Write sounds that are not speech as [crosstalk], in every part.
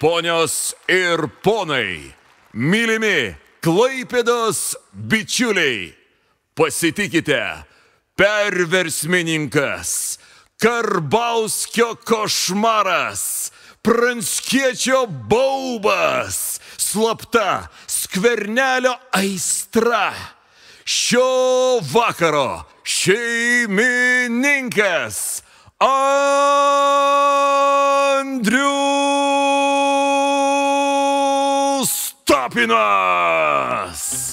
Ponios ir ponai, mylimi Klaipėdos bičiuliai, pasitikite, perversmininkas, Karbauskio košmaras, Pranskiečio baubas, slapta skvernelio aistra. Šio vakaro šeimininkas Andrius Tapinas.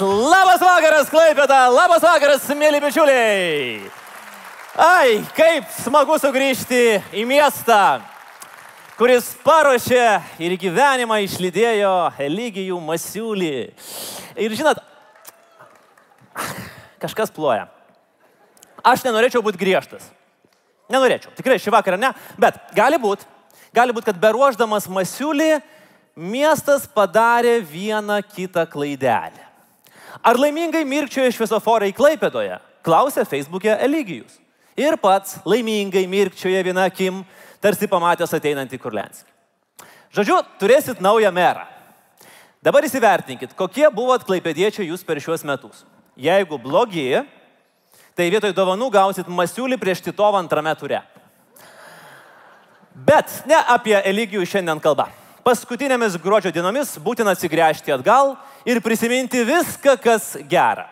Labas vakaras, Klaipėda! Labas vakaras, mėly bičiuliai! Ai, kaip smagu sugrįžti į miestą, kuris paruošė ir gyvenimą išlydėjo Eligijų Masiulį. Ir žinot, kažkas ploja. Aš nenorėčiau būti griežtas. Nenorėčiau, tikrai šį vakarą ne, bet gali būti, gali būti, kad beruoždamas Masiulį miestas padarė vieną kitą klaidelę. Ar laimingai mirkčioja šviesoforai Klaipėdoje? Klausė Facebook'e Eligijus. Ir pats laimingai mirkčioja viena akim, tarsi pamatęs ateinantį Kurlenskį. Žodžiu, turėsit naują merą. Dabar įsivertinkit, kokie buvot klaipėdiečiai jūs per šiuos metus. Jeigu blogi, tai vietoj dovanų gausit masiulį prieš Titovą antrame ture. Bet ne apie Eligijų šiandien kalba. Paskutinėmis gruodžio dienomis būtina atsigręžti atgal ir prisiminti viską, kas gera.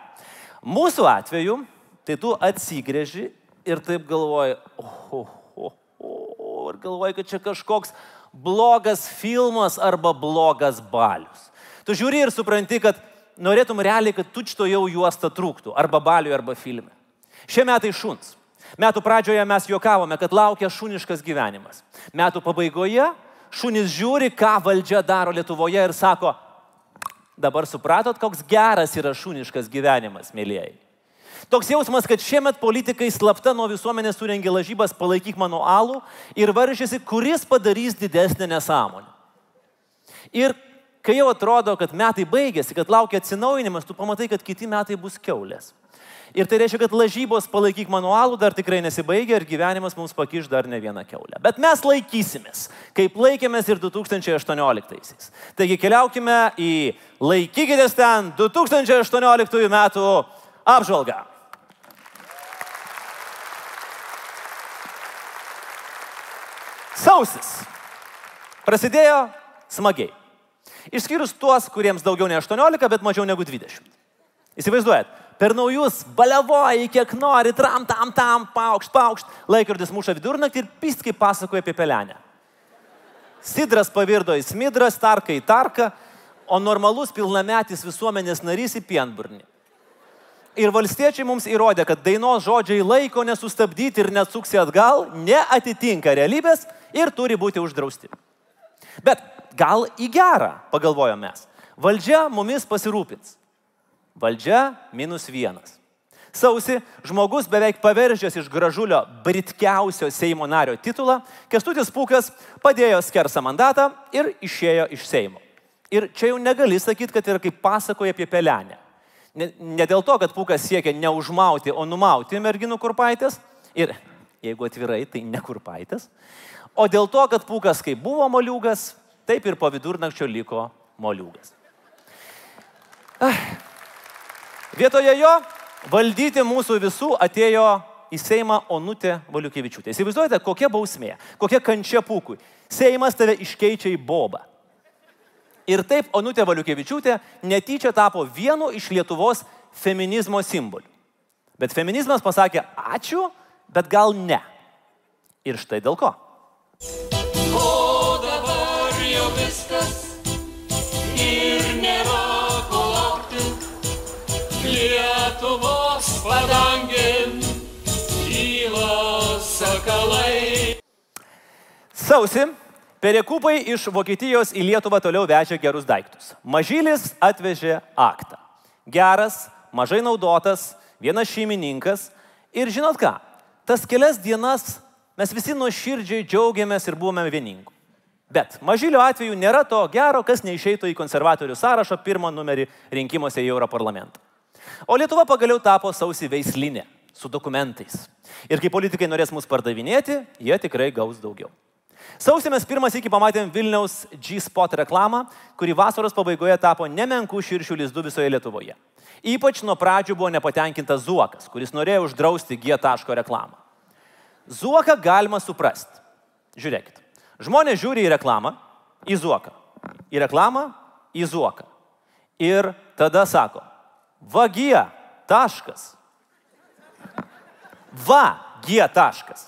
Mūsų atveju, tai tu atsigrėži ir taip galvoji, oho, oho, oho, ir galvoji, kad čia kažkoks blogas filmas arba blogas balius. Tu žiūri ir supranti, kad norėtum realiai, kad tučto jau juosta trūktų, arba baliui, arba filme. Šie metai šuns. Metų pradžioje mes juokavome, kad laukia šuniškas gyvenimas. Metų pabaigoje šunys žiūri, ką valdžia daro Lietuvoje ir sako, dabar supratot, koks geras yra šuniškas gyvenimas, mėlyjei. Toks jausmas, kad šiemet politikai slapta nuo visuomenės surengė lažybas palaikyk mano alų ir varžėsi, kuris padarys didesnę nesąmonę. Ir kai jau atrodo, kad metai baigėsi, kad laukia atsinaujinimas, tu pamatai, kad kiti metai bus keulės. Ir tai reiškia, kad lažybos palaikyk manualų dar tikrai nesibaigia ir gyvenimas mums pakiš dar ne vieną keulę. Bet mes laikysimės, kaip laikėmės ir 2018-aisiais. Taigi keliaukime į laikykitės ten 2018 metų apžvalgą. Sausis. Prasidėjo smagiai. Išskyrus tuos, kuriems daugiau nei 18, bet mažiau negu 20. Įsivaizduojat, per naujus balevoji, kiek nori, tram, tam, tam, paukšt, paukšt, laikrodis muša vidurnaktį ir pist, kaip pasakoja apie pelenę. Sidras pavirdo į smidrą, starka į tarką, o normalus pilnametis visuomenės narys į pienburnį. ir valstiečiai mums įrodė, kad dainos žodžiai laiko nesustabdyti ir nesuksi atgal neatitinka realybės ir turi būti uždrausti. Bet gal į gerą, pagalvojom mes. Valdžia mumis pasirūpins. Valdžia minus vienas. Sausi žmogus beveik paveržęs iš gražulio britkiausio Seimo nario titulą, Kestutis Pūkas padėjo skersą mandatą ir išėjo iš Seimo. Ir čia jau negali sakyti, kad yra kaip pasakoja apie pelenę. Ne, ne dėl to, kad Pūkas siekia neužmauti, o numauti merginų kurpaitės. Ir jeigu atvirai, tai ne kurpaitės. O dėl to, kad Pūkas kaip buvo moliūgas, taip ir po vidurnakčio liko moliūgas. Vietoje jo valdyti mūsų visų atėjo į Seimą Onutė Valiukevičiūtė. Įsivaizduojate, kokia bausmė, kokia kančia pūkui. Seimas tave iškeičia į bobą. Ir taip Onutė Valiukevičiūtė netyčia tapo vienu iš Lietuvos feminizmo simbolių. Bet feminizmas pasakė ačiū, bet gal ne. Ir štai dėl ko. O dabar jau viskas ir nėra padangin kyla sakalai. Sausi, perekupai iš Vokietijos į Lietuvą toliau vežė gerus daiktus. Mažylis atvežė aktą. Geras, mažai naudotas, vienas šeimininkas. Ir žinot ką, tas kelias dienas mes visi nuoširdžiai džiaugiamės ir buvome vieningų. Bet mažylio atveju nėra to gero, kas neišeitų į konservatorių sąrašo pirmą numerį rinkimuose į Europarlamentą. O Lietuva pagaliau tapo sausi veislinė su dokumentais. Ir kai politikai norės mus pardavinėti, jie tikrai gaus daugiau. Sausį mes pirmas iki pamatėm Vilniaus G-Spot reklamą, kuri vasaros pabaigoje tapo nemenkų širšių lizdų visoje Lietuvoje. Ypač nuo pradžių buvo nepatenkintas Zuokas, kuris norėjo uždrausti G taško reklamą. Zuoką galima suprasti. Žiūrėkit. Žmonės žiūri į reklamą, į Zuoką. Į reklamą, į Zuoką. Ir tada sako, vagie, taškas. Va, G taškas.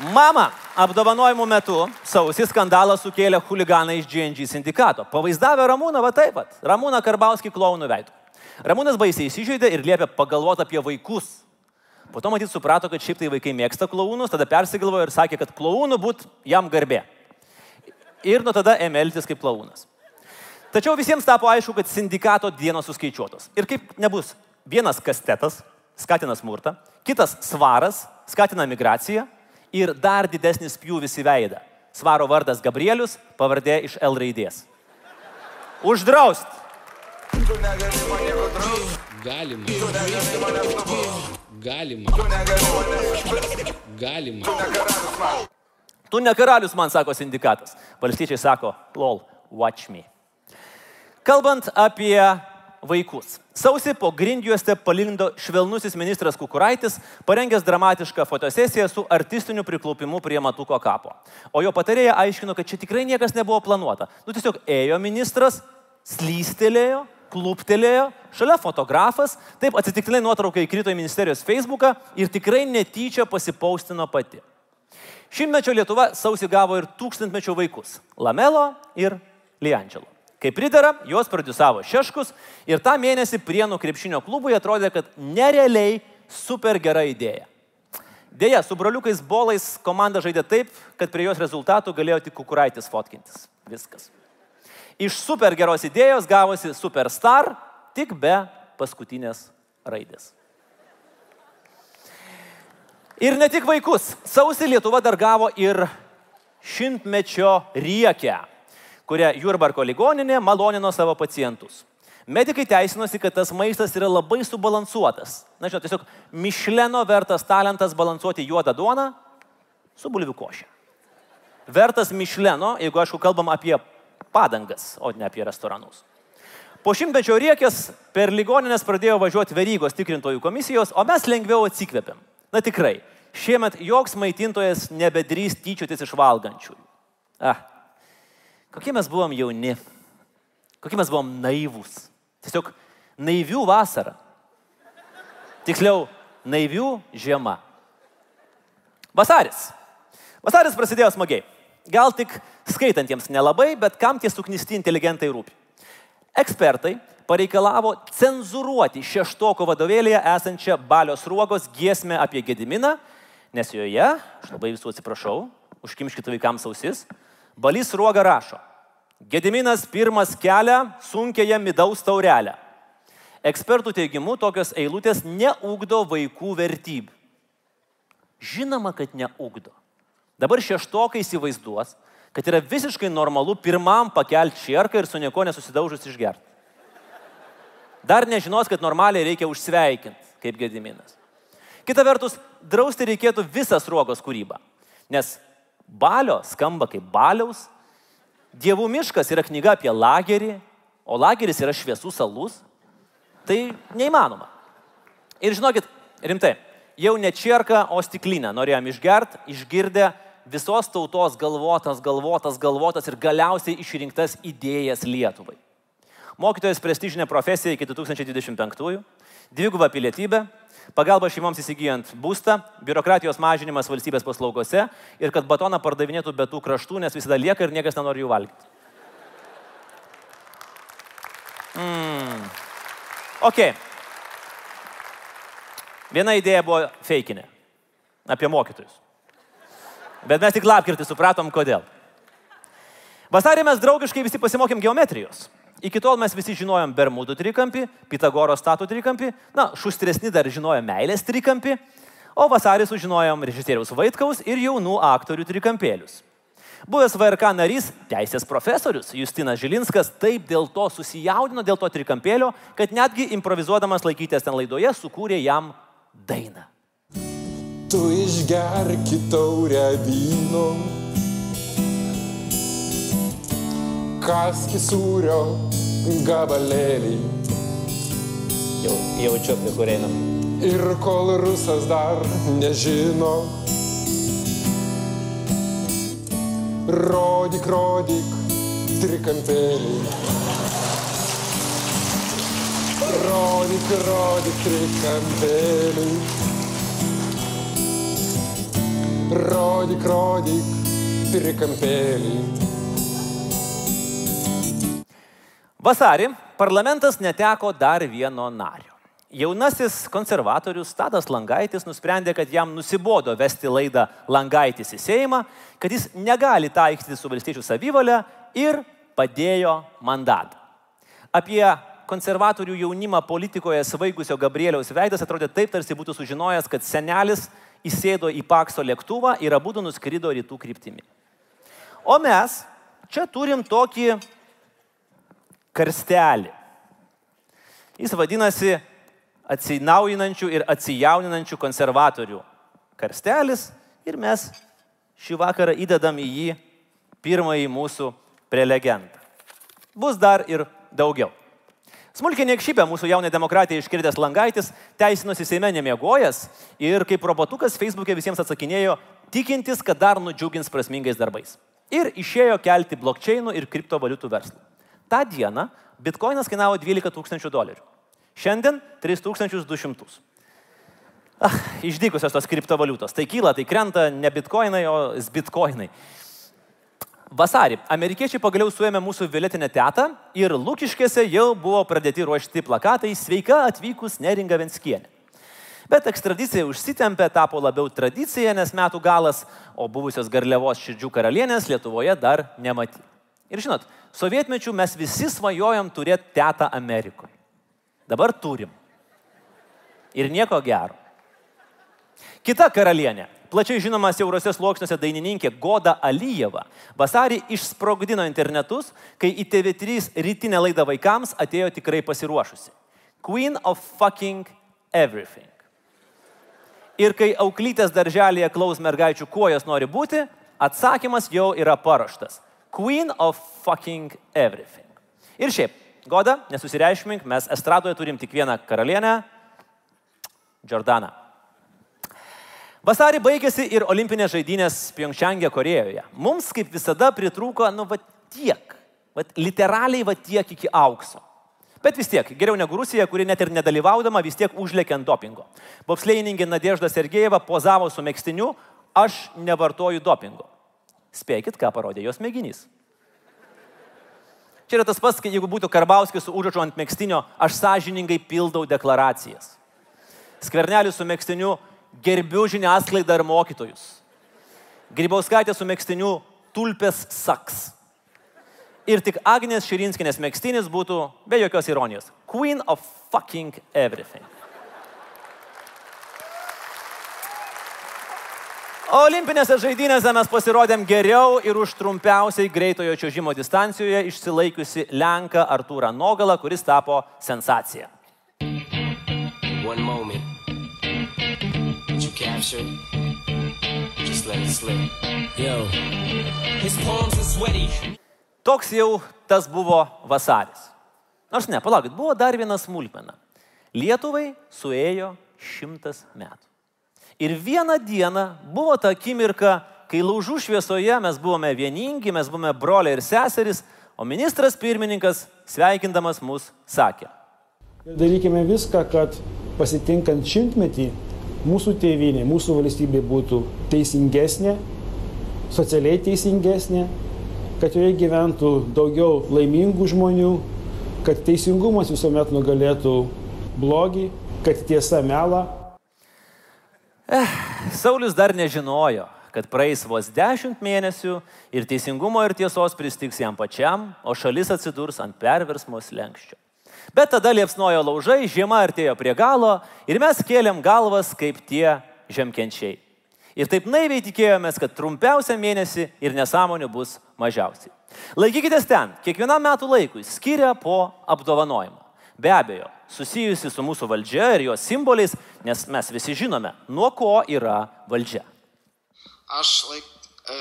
Mama apdovanojimų metu sausį skandalą sukėlė huliganai iš GNG sindikato. Pavaizdavę Ramūną, va taip pat. Ramūną Karbauskį klaunų veidų. Ramūnas baisiai įsižeidė ir liepė pagalvoti apie vaikus. Po to matyt suprato, kad šiaip tai vaikai mėgsta klaunus, tada persigalvojo ir sakė, kad klaunų būt jam garbė. Ir nuo tada ėmė elgtis kaip klaunas. Tačiau visiems tapo aišku, kad sindikato dienos suskaičiuotos. Ir kaip nebus, vienas kastetas skatina smurtą, kitas svaras skatina migraciją ir dar didesnis pjūvis į veidą. Svaro vardas Gabrielius, pavardė iš L raidės. Uždraust. Galima. Galima. Galima. Tu ne karalius, man sako sindikatas. Valstiečiai sako, lol, watch me. Kalbant apie vaikus. Sausį po grindjuostę palindo švelnusis ministras Kukuraitis, parengęs dramatišką fotosesiją su artistiniu priklaupimu prie Matuko kapo. O jo patarėja aiškino, kad čia tikrai niekas nebuvo planuota. Nu tiesiog ėjo ministras, slystelėjo, kluptelėjo, šalia fotografas, taip atsitiktinai nuotrauka įkrito į ministerijos Facebooką ir tikrai netyčia pasipaustino pati. Šimtmečio Lietuva sausį gavo ir tūkstantmečio vaikus - Lamelo ir Liandželo. Kaip pridara, juos produsavo Šeškus ir tą mėnesį Prienų krepšinio klubui atrodė, kad nerealiai super gera idėja. Deja, su broliukais bolais komanda žaidė taip, kad prie jos rezultatų galėjo tik kukuraitis fotkintis. Viskas. Iš super geros idėjos gavosi superstar, tik be paskutinės raidės. Ir ne tik vaikus. Sausį Lietuva dar gavo ir šimtmečio riekę, kurią Jurbarko ligoninė malonino savo pacientus. Medikai teisinosi, kad tas maistas yra labai subalansuotas. Na, žinot, tiesiog Mišleno vertas talentas balansuoti juodą duoną su bulvių košė. Vertas Mišleno, jeigu aišku kalbam apie padangas, o ne apie restoranus. Po šimtmečio riekės per ligoninės pradėjo važiuoti verygos tikrintojų komisijos, o mes lengviau atsikvėpėm. Na tikrai, šiemet joks maitintojas nebedrys tyčiotis iš valgančiųjų. Ah, kokie mes buvom jauni, kokie mes buvom naivūs. Tiesiog naivių vasara. Tiksliau, naivių žiema. Vasaris. Vasaris prasidėjo smagiai. Gal tik skaitantiems nelabai, bet kam tie suknisti inteligentai rūpi. Ekspertai pareikalavo cenzuruoti šeštoko vadovėlėje esančią Balios ruogos giesmę apie Gediminą, nes joje, aš labai visų atsiprašau, užkimškite vaikams ausis, Balys ruoga rašo, Gediminas pirmas kelia sunkiąją midaus taurelę. Ekspertų teigimu, tokios eilutės neugdo vaikų vertybių. Žinoma, kad neugdo. Dabar šeštokai įsivaizduos, kad yra visiškai normalu pirmam pakelti šierką ir su nieko nesusidaužus išgerti. Dar nežinos, kad normaliai reikia užsveikinti, kaip Gediminas. Kita vertus, drausti reikėtų visas ruogos kūrybą. Nes balio skamba kaip baliaus, dievų miškas yra knyga apie lagerį, o lageris yra šviesų salus. Tai neįmanoma. Ir žinokit, rimtai, jau ne čierką, o stiklinę norėjom išgert, išgirdę visos tautos galvotas, galvotas, galvotas ir galiausiai išrinktas idėjas Lietuvai. Mokytojas prestižinė profesija iki 2025, dviguba pilietybė, pagalba šeimoms įsigijant būstą, biurokratijos mažinimas valstybės paslaugose ir kad batoną pardavinėtų be tų kraštų, nes visada lieka ir niekas nenori jų valgyti. Mm. Ok. Viena idėja buvo feikinė. Apie mokytojus. Bet mes tik lapkirtį supratom, kodėl. Vasarį mes draugiškai visi pasimokėm geometrijos. Iki tol mes visi žinojom Bermudų trikampį, Pitagoro statų trikampį, na, šustresni dar žinojom meilės trikampį, o vasarį sužinojom režisieriaus Vaitkaus ir jaunų aktorių trikampėlius. Buvęs VRK narys, teisės profesorius Justinas Žilinskas taip dėl to susijaudino, dėl to trikampėlio, kad netgi improvizuodamas laikytės ten laidoje sukūrė jam dainą. Tu išgerk taurę vyno, kaski sūrio gabalėlį. Jau, jaučiu, prie kur einam. Ir kol rusas dar nežino, rodyk, rodyk trikampėlį. Rodyk, rodyk trikampėlį. Rodyk, rodyk trikampėlį. Vasarį parlamentas neteko dar vieno nario. Jaunasis konservatorius Tadas Langaitis nusprendė, kad jam nusibodo vesti laidą Langaitis į Seimą, kad jis negali taikstyti su valstiečių savivalė ir padėjo mandatą. Apie konservatorių jaunimą politikoje svaigusio Gabrieliaus veidas atrodė taip, tarsi būtų sužinojęs, kad senelis įsėdo į Pakso lėktuvą ir abu nuskrido rytų kryptimi. O mes čia turim tokį karstelį. Jis vadinasi atsinaujinančių ir atsijauninančių konservatorių karstelis ir mes šį vakarą įdedam į jį pirmąjį mūsų prelegentą. Bus dar ir daugiau. Smulkiai niekšybė mūsų jaunė demokratija iškirdęs langaitis teisinosi Seime nemiegojęs ir kaip robotukas Facebook'e visiems atsakinėjo, tikintis, kad dar nudžiugins prasmingais darbais. Ir išėjo kelti blokčiainų ir kriptovaliutų verslą. Ta diena bitkoinas kainavo 12 tūkstančių dolerių. Šiandien 3200. Ah, išdykusios tos kriptovaliutos. Tai kyla, tai krenta ne bitkoinai, o bitkoinai. Vasarį amerikiečiai pagaliau suėmė mūsų violetinę tetą ir Lukiškėse jau buvo pradėti ruošti plakatai Sveika atvykus Neringa Venskienė. Bet ekstradicija užsitempė, tapo labiau tradicija, nes metų galas, o buvusios garliavos širdžių karalienės Lietuvoje dar nematyti. Ir žinot, sovietmečių mes visi svajojom turėti tetą Amerikoje. Dabar turim. Ir nieko gero. Kita karalienė, plačiai žinoma siaurose sluoksniuose dainininkė Goda Alyjeva, vasarį išsprogdino internetus, kai į TV3 rytinę laidą vaikams atėjo tikrai pasiruošusi. Queen of fucking everything. Ir kai auklytės darželėje klaus mergaičių, kuo jos nori būti, atsakymas jau yra paruoštas. Queen of fucking everything. Ir šiaip, Goda, nesusireišmink, mes estradoje turim tik vieną karalienę - Jordaną. Vasarį baigėsi ir olimpinės žaidynės Pjongčiangė Korejoje. Mums, kaip visada, pritrūko, nu, va tiek. Va, literaliai va tiek iki aukso. Bet vis tiek, geriau negu Rusija, kuri net ir nedalyvaudama vis tiek užlėkė ant dopingo. Bobslėjininkė Nadežda Sergejeva pozavo su mėgstiniu, aš nevartoju dopingo. Spėkit, ką parodė jos mėginys. Čia yra tas pats, jeigu būtų Karbauskis su užrašu ant mėgstinio, aš sąžiningai pildau deklaracijas. Skvernelis su mėgstiniu gerbiu žiniasklaidą ir mokytojus. Grybauskaitė su mėgstiniu tulpės saks. Ir tik Agnės Širinskinės mėgstinis būtų be jokios ironijos. Queen of fucking everything. Olimpinėse žaidynėse mes pasirodėm geriau ir už trumpiausiai greitojo čiuožimo distancijoje išsilaikiusi Lenką Artūrą Nogalą, kuris tapo sensacija. Toks jau tas buvo vasaris. Nors ne, palaukit, buvo dar viena smulkmena. Lietuvai suėjo šimtas metų. Ir vieną dieną buvo ta akimirka, kai laužų šviesoje mes buvome vieningi, mes buvome broliai ir seserys, o ministras pirmininkas, sveikindamas mus, sakė. Ir darykime viską, kad pasitinkant šimtmetį mūsų tėvynė, mūsų valstybė būtų teisingesnė, socialiai teisingesnė, kad joje gyventų daugiau laimingų žmonių, kad teisingumas visuomet nugalėtų blogį, kad tiesa melą. Saulis dar nežinojo, kad praeis vos dešimt mėnesių ir teisingumo ir tiesos pristiks jam pačiam, o šalis atsidurs ant perversmo slengščio. Bet tada liepsnojo laužai, žiema artėjo prie galo ir mes kėlėm galvas kaip tie žemkenčiai. Ir taip naiviai tikėjomės, kad trumpiausią mėnesį ir nesąmonių bus mažiausiai. Laikykitės ten, kiekvienam metų laikui skiria po apdovanojimą. Be abejo, susijusi su mūsų valdžia ir jos simboliais, nes mes visi žinome, nuo ko yra valdžia. Aš laik, e,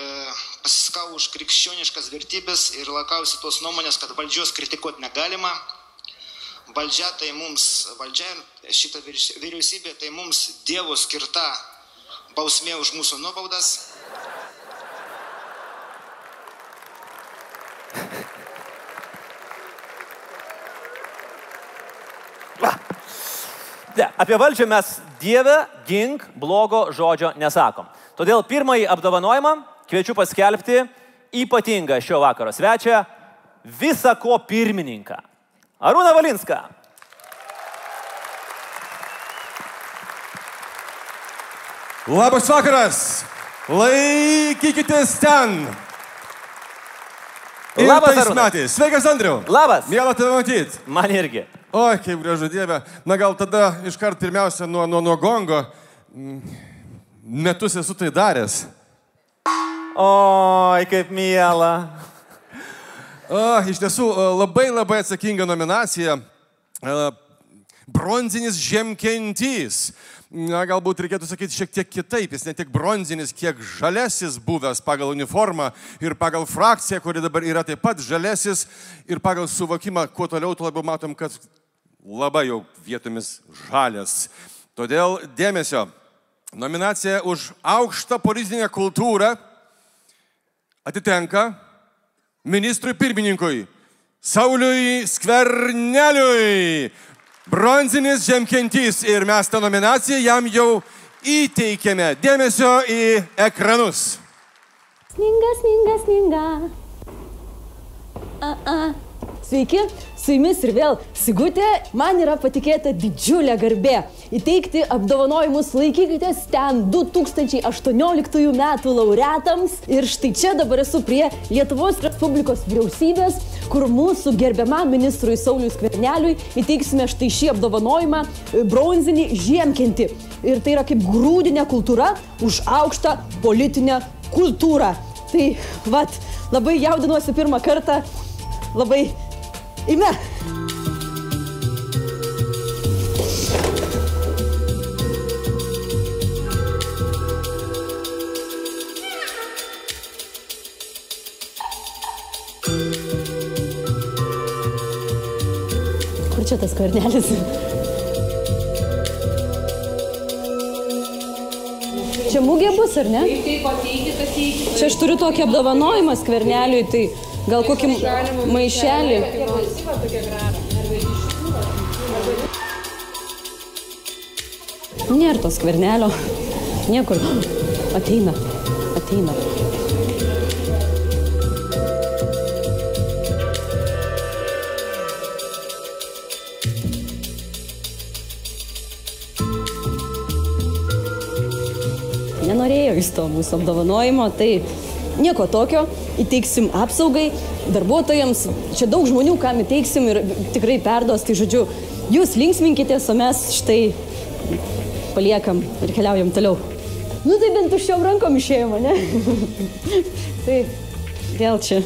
pasiskau už krikščioniškas vertybės ir laikausi tos nuomonės, kad valdžios kritikuoti negalima. Valdžia tai mums, valdžia, šita vyriaus- vyriausybė tai mums Dievo skirta bausmė už mūsų nuobaudas. Ne, apie valdžią mes Dieve gink blogo žodžio nesakom. Todėl pirmąjį apdovanojimą kviečiu paskelbti ypatingą šio vakaro svečią - visako pirmininką. Arūną Valinską. Labas vakaras. Laikykitės ten. Ir Labas, metais. Sveikas, Andriu. Labas. Mielą tave matyti. Man irgi. Oi, kaip gražu Dieve. Na gal tada iškart pirmiausia nuo, nuo, nuo gongo. Mm, Metus esu tai daręs. Oi, kaip miela. O, iš tiesų, o, labai labai atsakinga nominacija. E, Bronzinis žemkentys. Na, galbūt reikėtų sakyti šiek tiek kitaip. Jis ne tik bronzinis, kiek žalesis buvęs pagal uniformą ir pagal frakciją, kuri dabar yra taip pat žalesis. Ir pagal suvokimą, kuo toliau, tuo labiau matom, kad labai jau vietomis žalias. Todėl dėmesio. Nominacija už aukštą politinę kultūrą atitenka ministrui pirmininkui Sauliui Skverneliui. Bronzinis žemkentys ir mes tą nominaciją jam jau įteikėme. Dėmesio į ekranus. Sninga, sninga, sninga. A, a. Sveiki, su jumis ir vėl Sigutė. Man yra patikėta didžiulė garbė įteikti apdovanojimus laikykitės ten 2018 metų laureatams. Ir štai čia dabar esu prie Lietuvos Respublikos vyriausybės, kur mūsų gerbiamam ministrui Sauliui Skverneliui įteiksime štai šį apdovanojimą e, bronzinį žiemkentį. Ir tai yra kaip grūdinė kultūra už aukštą politinę kultūrą. Tai, vat, labai jaudinuosi pirmą kartą, labai ime. Kur čia tas karnelis? Čia mūgė bus, ar ne? Čia aš turiu tokį apdovanojimą skverneliui, tai Gal kokį maišelį? Nėra to skvernelio. Niekur. Ateina. Ateina. Nenorėjo jis to mūsų apdovanojimo, tai nieko tokio, įteiksim apsaugai darbuotojams. Čia daug žmonių, kam įteiksim ir tikrai perduos. Tai žodžiu, jūs linksminkitės, o mes štai paliekam ir keliaujam toliau. Nu tai bent tuščiom rankom išėjome, ne? [laughs] tai vėl čia.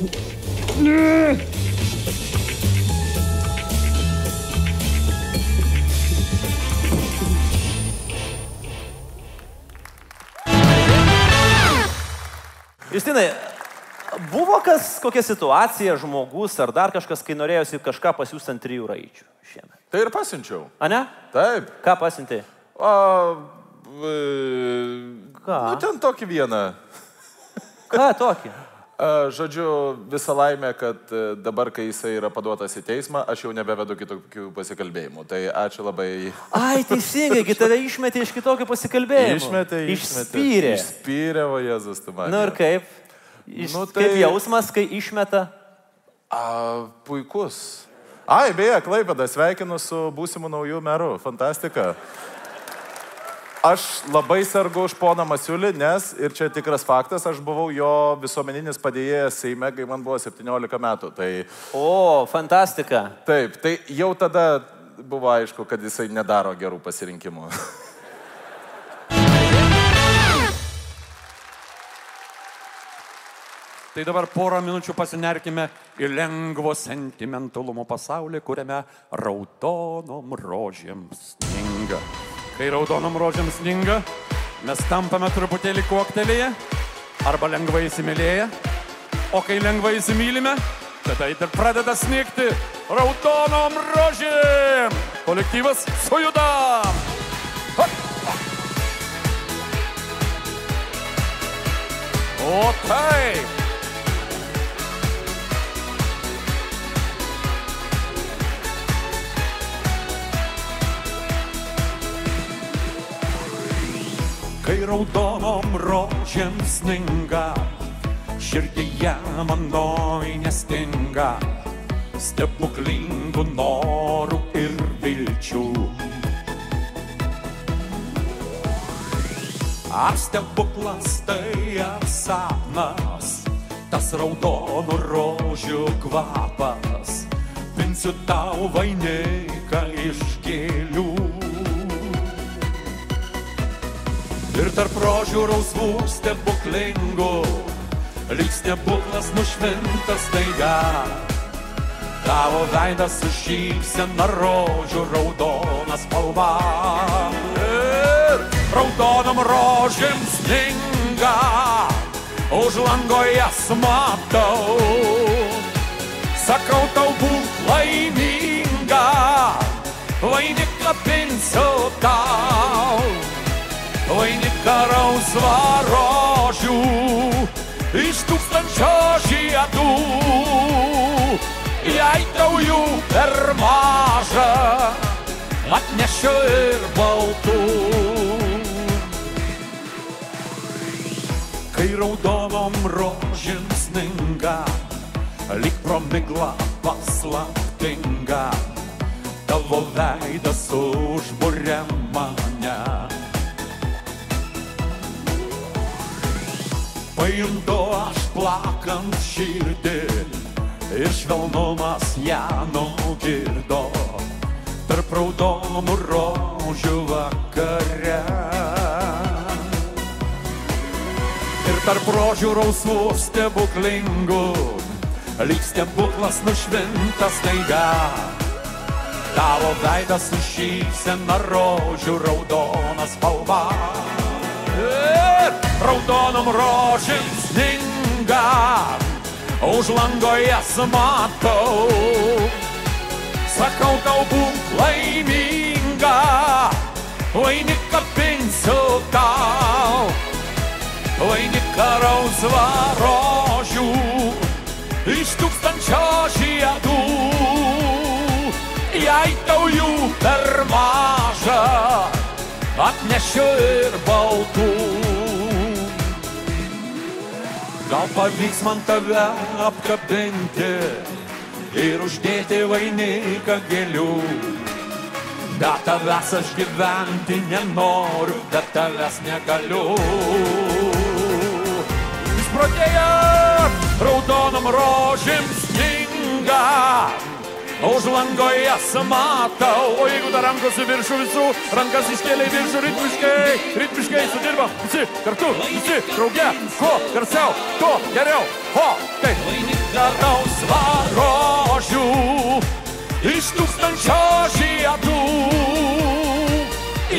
Justinai, buvo kas, kokia situacija, žmogus ar dar kažkas, kai norėjosi kažką pasiūsti ant trijų raičių šiemet? Tai ir pasiunčiau. A ne? Taip. Ką pasiunti? O, e, Ką? nu, ten tokį vieną. Ką tokį? A, Žodžiu, visą laimę, kad e, dabar, kai jisai yra paduotas į teismą, aš jau nebevedu kitokių pasikalbėjimų. Tai ačiū labai. Ai, teisingai, kai tave išmetė iš kitokių pasikalbėjimų. Išmetė, išmetė. Išspyrė. Išspyrė, o Jėzus, tu man. Na ir kaip? Iš, Nu, tai... Kaip jausmas, kai išmeta? A, puikus. Ai, beje, Klaipėda, sveikinu su būsimu naujų meru. Fantastika. Aš labai sergu už poną Masiulį, nes, ir čia tikras faktas, aš buvau jo visuomeninis padėjėjas Seime, kai man buvo 17 metų. Tai O, fantastika. taip, tai jau tada buvo aišku, kad jisai nedaro gerų pasirinkimų. Tai dabar porą minučių pasinerkime į lengvo sentimentalumo pasaulį, kuriame raudonom rožėm sninga. Kai raudonom rožėm sninga, mes tampame truputėlį kuoktelėje arba lengvai įsimylėję, o kai lengvai įsimylime, tada ir pradeda snigti raudonom rožėm. Kolektyvas sujudam. O taip. Kai raudonom rožėm sninga, širdyje mano nestinga stebuklingų norų ir vilčių. Ar stebuklas tai ar sapnas, tas raudonų rožių kvapas, pinsiu tau vainiką iš gėlių. Ir tarp rožių rausvų stebuklingų, lyg stebuklas nušvintas taiga. Tavo veidas su šypsena rožių raudona spalva. Ir raudonom rožėm sninga, už lango jas matau. Sakau tau būk laiminga, vainiką pinsiu tau. Vainiką rausvą rožių iš tūkstančio žiedų. Jei tau jų per maža, atnešiu ir baltų. Kai raudonom rožėm sninga, lyg pro miglą paslaptinga, tavo veidas užbūrė mane. Pajuntu aš plakant širdį ir švelnumas ją nugirdo tarp raudonų rožių vakare. Ir tarp rožių rausvų stebuklingų, lyg stebuklas nušvintas taiga. Tavo veidas su šypsena rožių raudona spalva. Raudonom rožėm sninga, už lango jas matau. Sakau tau būk laiminga, vainiką pinsiu tau. Vainiką rausvą rožių iš tūkstančio žiedų. Jei tau jų per maža, atnešiu ir baltų. Gal pavyks man tave apkabinti ir uždėti vainiką gėlių. Be tavęs aš gyventi nenoriu, be tavęs negaliu. Jis pradėjo raudonom rožėm sninga. Už lango jas matau, o jeigu dar rankos į viršų visų, rankas iškėlė į viršų ritmiškai, ritmiškai sudirba, visi kartu, visi drauge, kuo garsiau, tuo geriau, o kaip daraus varožių iš tūkstančio žiedų,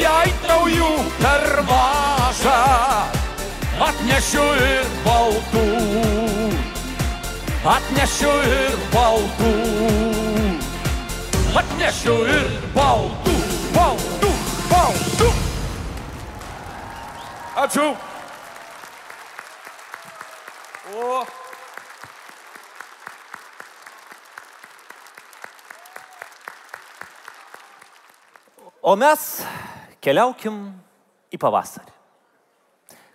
jei tau jų per maža, atnešiu ir baltų, atnešiu ir baltų. Atnešiu ir baltų, baltų, baltų. Ačiū. O. O mes keliaukim į pavasarį.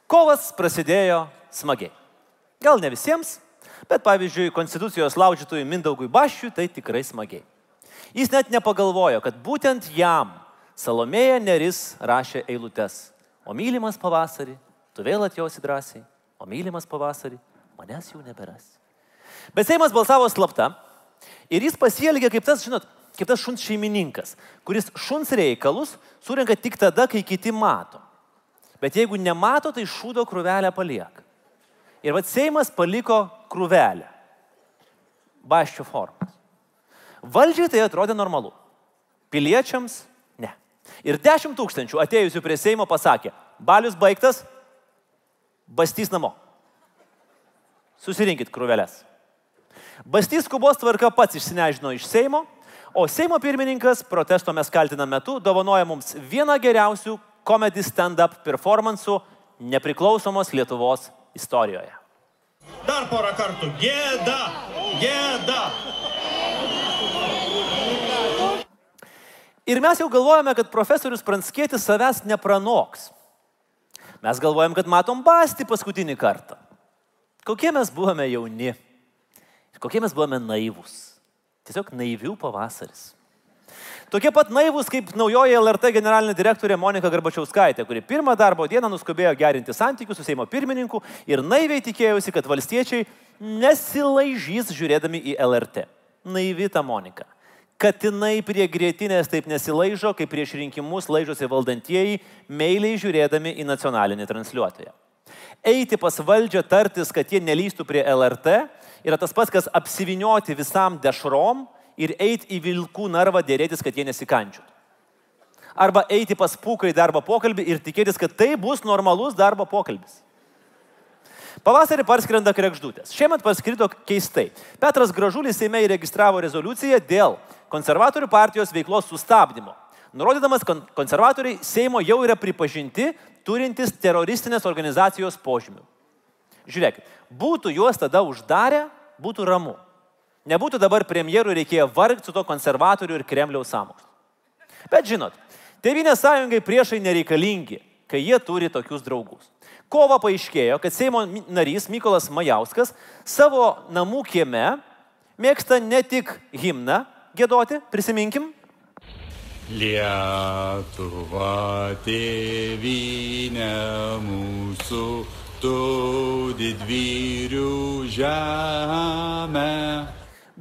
Kovas prasidėjo smagiai. Gal ne visiems, bet pavyzdžiui, konstitucijos laužytojui Mindaugui Bašiui tai tikrai smagiai. Jis net nepagalvojo, kad būtent jam Salomėja Neris rašė eilutes. O mylimas pavasarį, tu vėl atjosi drąsiai, o mylimas pavasarį, manęs jau neberasi. Bet Seimas balsavo slapta ir jis pasielgė kaip tas, žinot, kaip tas šuns šeimininkas, kuris šuns reikalus surenka tik tada, kai kiti mato. Bet jeigu nemato, tai šūdo krūvelę palieka. Ir vad Seimas paliko krūvelę. Baščio formas. Valdžiai tai atrodė normalu. Piliečiams ne. Ir dešimt tūkstančių atėjusių prie Seimo pasakė, balius baigtas, bastys namo. Susirinkit krūvelės. Bastys skubos tvarka pats išsinežino iš Seimo, o Seimo pirmininkas protesto mes kaltinam metu dovanoja mums vieną geriausių komedy stand-up performansų nepriklausomos Lietuvos istorijoje. Dar porą kartų. Gėda. Gėda. Ir mes jau galvojame, kad profesorius Pranskėtis savęs nepranoks. Mes galvojam, kad matom basti paskutinį kartą. Kokie mes buvome jauni. Kokie mes buvome naivus. Tiesiog naivių pavasaris. Tokie pat naivus kaip naujoji LRT generalinė direktorė Monika Garbačiauskaitė, kuri pirmą darbo dieną nuskubėjo gerinti santykius su Seimo pirmininku ir naiviai tikėjusi, kad valstiečiai nesilaižys žiūrėdami į LRT. Naivi ta Monika. Katinai prie grėtinės taip nesilaižo, kaip prieš rinkimus laižosi valdantieji, meiliai žiūrėdami į nacionalinį transliuotoją. Eiti pas valdžią tartis, kad jie nelystų prie LRT, yra tas pats, kas apsivinioti visam dešrom ir eiti į vilkų narvą dėrėtis, kad jie nesikančių. Arba eiti pas pūką į darbo pokalbį ir tikėtis, kad tai bus normalus darbo pokalbis. Pavasarį parskrenda krekždutės. Šiemet parskrido keistai. Petras Gražulis Seime įregistravo rezoliuciją dėl konservatorių partijos veiklos sustabdymo. Nurodydamas, kad konservatoriai Seimo jau yra pripažinti turintis teroristinės organizacijos požymių. Žiūrėkit, būtų juos tada uždarę, būtų ramu. Nebūtų dabar premjerų reikėję vargti su to konservatorių ir Kremliaus sąmokslu. Bet žinot, Tevinės sąjungai priešai nereikalingi, kai jie turi tokius draugus. Kova paaiškėjo, kad Seimo narys Mykolas Majauskas savo namų kieme mėgsta ne tik himną gėdoti, prisiminkim, Lietuva tėvynė mūsų, tu didvyrių žemė.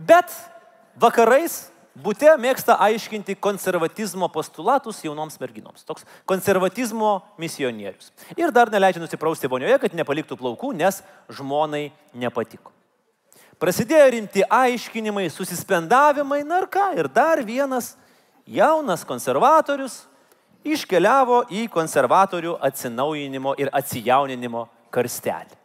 Bet vakarais būte mėgsta aiškinti konservatizmo postulatus jaunoms merginoms. Toks konservatizmo misionierius. Ir dar neleidžia nusiprausti vonioje, kad nepaliktų plaukų, nes žmonai nepatiko. Prasidėjo rimti aiškinimai, susispendavimai, na ir ką, ir dar vienas jaunas konservatorius iškeliavo į konservatorių atsinaujinimo ir atsijauninimo karstelį.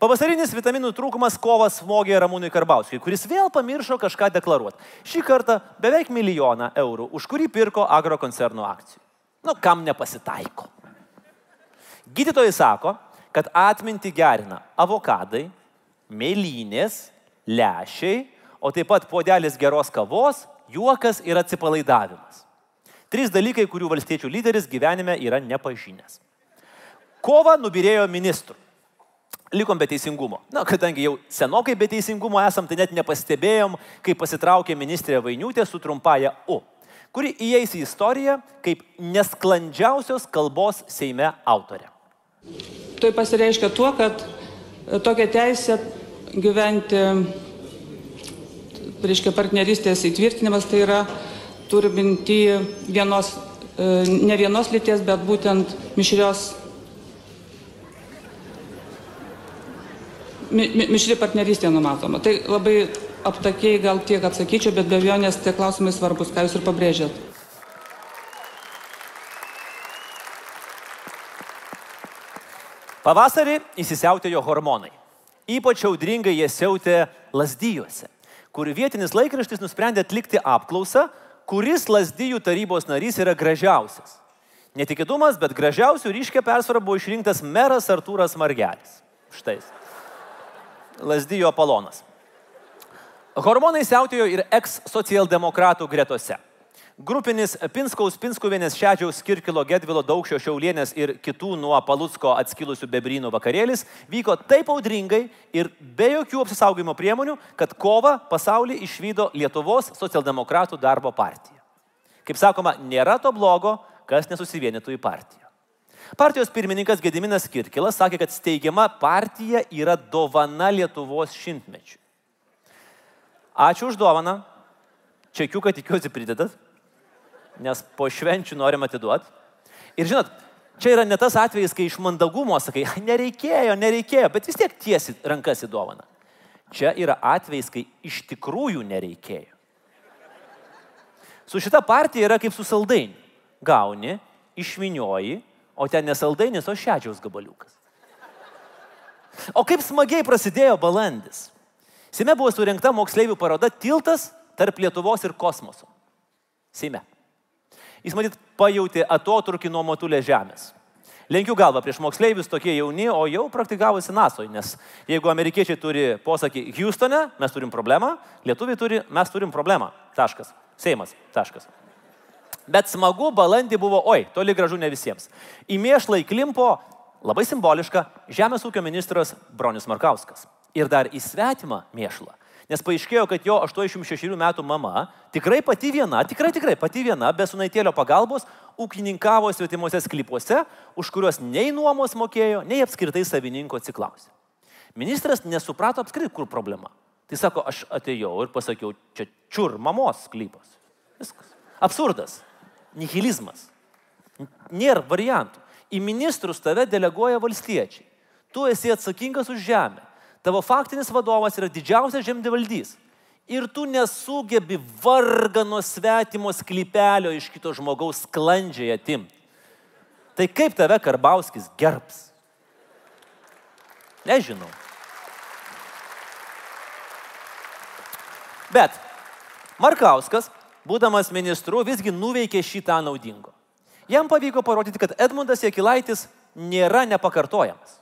Pavasarinis vitaminų trūkumas kovas smogė Ramūnui Karbauskui, kuris vėl pamiršo kažką deklaruoti. Šį kartą beveik milijoną eurų, už kurį pirko agrokoncerno akcijų. Nu, kam nepasitaiko. Gydytojai sako, kad atminti gerina avokadai, mėlynės, lešiai, o taip pat podelis geros kavos, juokas ir atsipalaidavimas. Trys dalykai, kurių valstiečių lyderis gyvenime yra nepažinęs. Kova nubirėjo ministrų. Likom be teisingumo. Na, kadangi jau senokai be teisingumo esam, tai net nepastebėjom, kai pasitraukė ministrė Vainiutė su trumpaja U, kuri įeis į istoriją kaip nesklandžiausios kalbos Seime autorė. Tai pasireiškia tuo, kad e, tokią teisę gyventi, reiškia, partnerystės įtvirtinimas, tai yra turi minti vienos, e, ne vienos lyties, bet būtent mišrios, mišri partnerystė numatoma. Tai labai aptakiai gal tiek atsakyčiau, bet be abejonės tie klausimai svarbus, ką jūs ir pabrėžėt. Pavasarį įsisiautėjo hormonai. Ypač audringai jie siautė lasdyjuose, kur vietinis laikraštis nusprendė atlikti apklausą, kuris lasdyjų tarybos narys yra gražiausias. Netikėtumas, bet gražiausių ryškia persvara buvo išrinktas meras Artūras Margelis. Štai. Jis. Lasdyjo palonas. Hormonai siautėjo ir eks-socialdemokratų gretose. Grupinis Pinskaus, Pinskuvienės, Šedžiaus, Kirkilo, Gedvilo, Daukščio, Šiaulienės ir kitų nuo Palutsko atskilusių bebrynų vakarėlis vyko taip audringai ir be jokių apsisaugojimo priemonių, kad kovą pasaulį išvydo Lietuvos socialdemokratų darbo partija. Kaip sakoma, nėra to blogo, kas nesusivienytų į partiją. Partijos pirmininkas Gediminas Kirkilas sakė, kad steigiama partija yra dovana Lietuvos šimtmečiui. Ačiū už dovaną. Čekiuką tikiuosi pridedat, nes po švenčių norim atiduoti. Ir žinot, čia yra ne tas atvejis, kai iš mandagumo sakai, "Ai, nereikėjo, nereikėjo, bet vis tiek tiesi rankas į dovaną. Čia yra atvejis, kai iš tikrųjų nereikėjo. Su šita partija yra kaip su saldainiu. Gauni, išvinioji, o ten nesaldainis, o šedžiaus gabaliukas. O kaip smagiai prasidėjo balandis. Seime buvo surinkta moksleivių paroda Tiltas tarp Lietuvos ir kosmoso. Seime. Jis matyt pajutė atotrukį nuo motulės žemės. Lenkiu galvą prieš moksleivius tokie jauni, o jau praktikavosi NASOje, nes jeigu amerikiečiai turi posakį Houstone, mes turim problemą, lietuviai turi, mes turim problemą. Taškas. Seimas. Taškas. Bet smagu balandį buvo, oi, toli gražu ne visiems. Į mėšlą įklimpo labai simboliška Žemės ūkio ministras Bronius Markauskas. Ir dar į svetimą mėšlą. Nes paaiškėjo, kad jo 86 metų mama tikrai pati viena, tikrai tikrai pati viena, be sunaitėlio pagalbos, ūkininkavo svetimuose sklypuose, už kuriuos nei nuomos mokėjo, nei apskritai savininko atsiklausė. Ministras nesuprato apskritai, kur problema. Tai sako, aš atėjau ir pasakiau, čia čiur mamos sklypas. Viskas. Absurdas. Nihilizmas. Nėra variantų. Į ministrus tave deleguoja valstiečiai. Tu esi atsakingas už žemę. Tavo faktinis vadovas yra didžiausias žemdivaldys. Ir tu nesugebi vargano svetimo sklypelio iš kito žmogaus sklandžiai atimti. Tai kaip tave Karbauskis gerbs? Nežinau. Bet Markauskas, būdamas ministru, visgi nuveikė šitą naudingo. Jam pavyko parodyti, kad Edmundas Jekilaitis nėra nepakartojamas.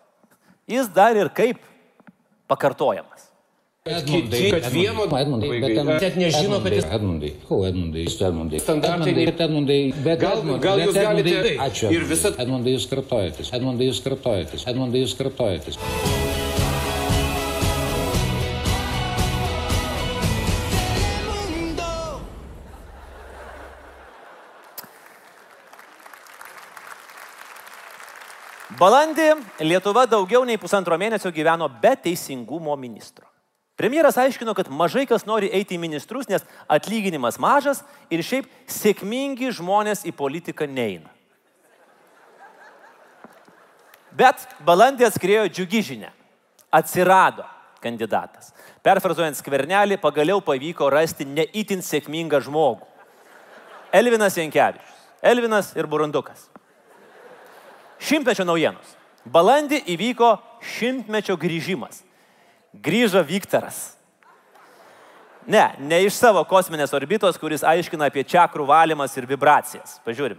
Jis dar ir kaip pakartojamas. Edmundai, kad vieno Edmundai, bet ten net nežino, kad jis Edmundai. Ko Edmundai? Jūs Edmundai. Edmundai, bet Edmundai. Bet Gal- Edmundai, gal jūs galite- Edmundai- Ačiū. ir visa- Edmundai, jūs kartojatės. Edmundai, jūs kartojatės. Edmundai, jūs kartojatės. Balandį Lietuva daugiau nei pusantro mėnesio gyveno be teisingumo ministro. Premjeras aiškino, kad mažai kas nori eiti į ministrus, nes atlyginimas mažas ir šiaip sėkmingi žmonės į politiką neina. Bet balandį atskrėjo džiugi žinia. Atsirado kandidatas. Perfrazuojant skvernelį, pagaliau pavyko rasti neįtin sėkmingą žmogų. Elvinas Jankievičius. Elvinas ir Burundukas. Šimtmečio naujienos. Balandį įvyko šimtmečio grįžimas. Grįžo Viktoras. Ne, ne iš savo kosminės orbitos, kuris aiškina apie čakrų valymas ir vibracijas. Pažiūrim.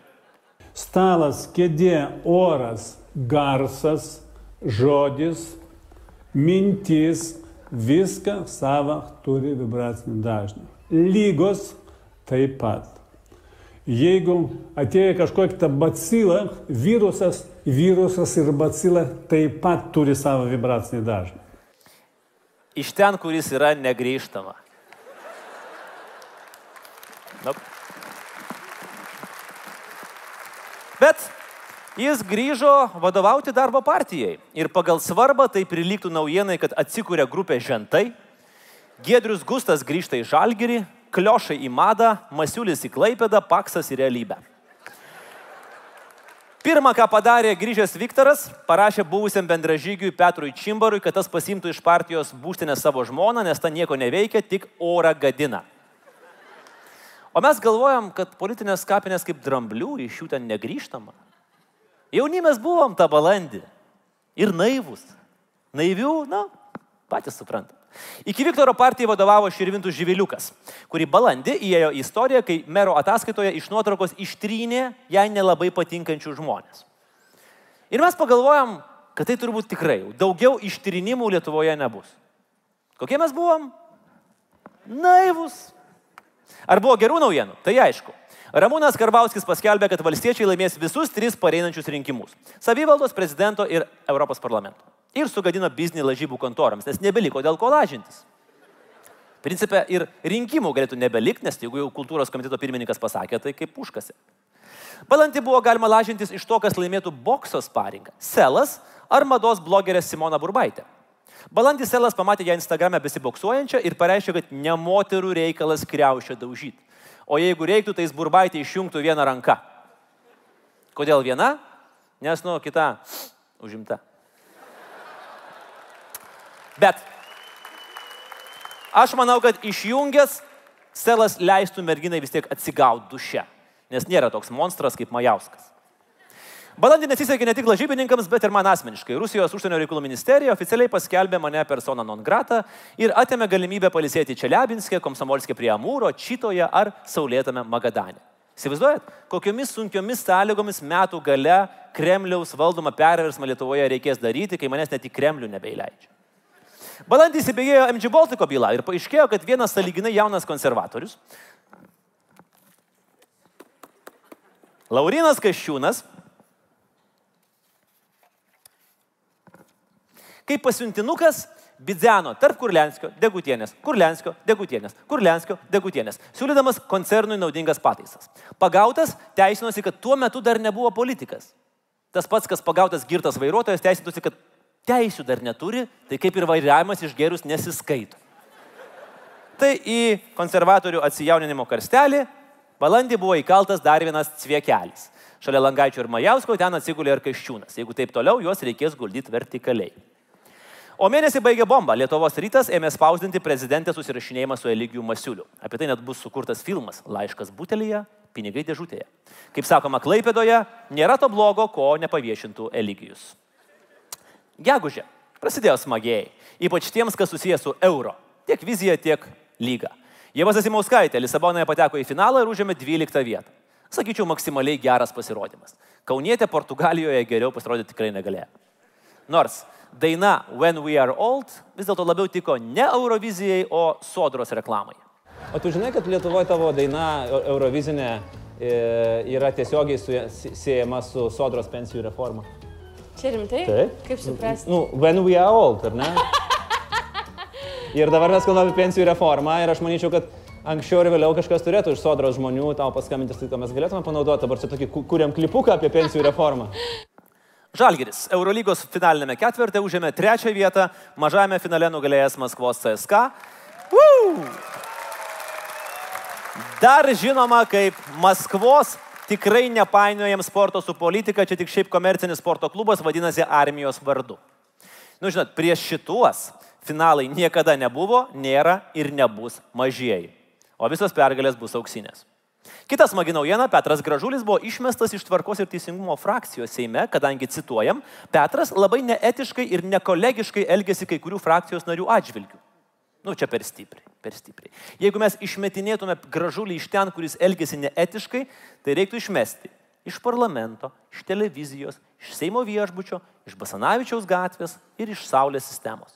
Stalas, kėdė, oras, garsas, žodis, mintis, viską savo turi vibracinį dažnį. Lygos taip pat. Jeigu atėjo kažkokia bacila, virusas, virusas ir bacila taip pat turi savo vibracinį dažnį. Iš ten, kuris yra negrįžtama. Nope. Bet Jis grįžo vadovauti darbo partijai ir pagal svarbą tai prilygtų naujienai, kad atsikūrė grupė Žentai, Giedrius Gustas grįžta į Žalgirį, Kliošai į Madą, Masiulis į Klaipėdą, Paksas į Realybę. Pirmą, ką padarė grįžęs Viktoras, parašė buvusiam bendražygiui Petrui Čimbarui, kad tas pasimtų iš partijos būstinę savo žmoną, nes ta nieko neveikia, tik orą gadina. O mes galvojam, kad politinės kapinės kaip dramblių, iš jų ten negryžtama. Jaunimės buvom tą balandį. Ir naivus. Naivių, na, patys suprantate. Iki Viktoro partijai vadovavo Širvintų Živiliukas, kuri balandį įėjo į istoriją, kai mero ataskaitoje iš nuotraukos ištrynė jai nelabai patinkančių žmonės. Ir mes pagalvojom, kad tai turbūt tikrai jau daugiau ištrinimų Lietuvoje nebus. Kokie mes buvom? Naivus. Ar buvo gerų naujienų? Tai aišku. Ramūnas Karbauskis paskelbė, kad valstiečiai laimės visus tris pareinančius rinkimus - savivaldos, prezidento ir Europos parlamento. Ir sugadino biznį lažybų kontorams, nes nebeliko dėl ko lažintis. Principė ir rinkimų galėtų nebelikti, nes jeigu jau kultūros komiteto pirmininkas pasakė, tai kaip puškasi. Balandį buvo galima lažintis iš to, kas laimėtų bokso sparingą - Selas ar mados blogerė Simona Burbaitė. Balandį Selas pamatė ją Instagram'e besiboksuojančią ir pareiškė, kad ne moterų reikalas kreušio daužyti. O jeigu reiktų, tai jis Burbaitė išjungtų vieną ranką. Kodėl viena? Nes, nu, kita užimta. Bet aš manau, kad išjungęs Selas leistų merginai vis tiek atsigauti duše, nes nėra toks monstras kaip Majauskas. Balandį nesisekė ne tik lažybininkams, bet ir man asmeniškai. Rusijos užsienio reikalų ministerija oficialiai paskelbė mane persona non grata ir atėmė galimybę palisėti Čeliabinskė, Komsomolskė prie Amūro, Čitoje ar Saulėtame Magadane. Įsivaizduojat, kokiomis sunkiomis sąlygomis metų gale Kremliaus valdomą perversmą Lietuvoje reikės daryti, kai manęs net į Kremlių nebeįleidžia. Balandį įsibėgėjo MG Baltiko byla ir paaiškėjo, kad vienas saliginai jaunas konservatorius, Laurinas Kaščiūnas, kaip pasiuntinukas bidzeno tarp Kurlenskio, Degutienės, Kurlenskio, Degutienės, Kurlenskio, Degutienės, siūlydamas koncernui naudingas pataisas. Pagautas teisinosi, kad tuo metu dar nebuvo politikas. Tas pats, kas pagautas girtas vairuotojas, teisinosi, kad teisių dar neturi, tai kaip ir vairavimas išgerus nesiskaito. Tai į konservatorių atsijauninimo karstelį balandį buvo įkaltas dar vienas cviekelis. Šalia Langaičio ir Majausko ten atsigulė ir Kaščiūnas. Jeigu taip toliau, juos reikės guldyti vertikaliai. O mėnesį baigė bomba. Lietuvos rytas ėmė spausdinti prezidentės susirašinėjimą su Eligijų Masiuliu. Apie tai net bus sukurtas filmas Laiškas butelyje, pinigai dėžutėje. Kaip sakoma, Klaipėdoje nėra to blogo, ko nepaviešintų Eligijus. Gegužė. Prasidėjo smagiai. Ypač tiems, kas susijęs su euro. Tiek vizija, tiek lyga. Jėvas Asimauskaitė Lisabonoje pateko į finalą ir užėmė 12 vietą. Sakyčiau, maksimaliai geras pasirodymas. Kaunietė Portugalijoje geriau pasirodyti tikrai negalėjo. Nors daina When We Are Old vis dėlto labiau tiko ne Eurovizijai, o sodros reklamai. O tu žinai, kad Lietuvoje tavo daina Eu- Eurovizinė e, yra tiesiogiai siejama su sodros pensijų reforma? Čia rimtai? Taip. Kaip suprasti? Nu, when we are old, ar ne? [laughs] Ir dabar mes kalbame apie pensijų reformą ir aš manyčiau, kad anksčiau ir vėliau kažkas turėtų iš sodros žmonių tau paskambinti, tai mes galėtume panaudoti. Dabar čia tokį ku- kuriam klipuką apie pensijų reformą. [laughs] Žalgiris Eurolygos finalinėme ketvirtė užėmė trečią vietą, mažame finale nugalėjęs Maskvos CSK. Woo! Dar žinoma kaip Maskvos tikrai nepainiojam sporto su politika, čia tik šiaip komercinis sporto klubas vadinasi armijos vardu. Nu, žinot, prieš šituos finalai niekada nebuvo, nėra ir nebus mažieji. O visos pergalės bus auksinės. Kita smagi naujiena, Petras Gražulis buvo išmestas iš tvarkos ir teisingumo frakcijos Seime, kadangi, cituojam, Petras labai neetiškai ir nekolegiškai elgėsi kai kurių frakcijos narių atžvilgių. Nu, čia per stipriai, per stipriai. Jeigu mes išmetinėtume gražulį iš ten, kuris elgėsi neetiškai, tai reiktų išmesti iš parlamento, iš televizijos, iš Seimo viešbučio, iš Basanavičiaus gatvės ir iš Saulės sistemos.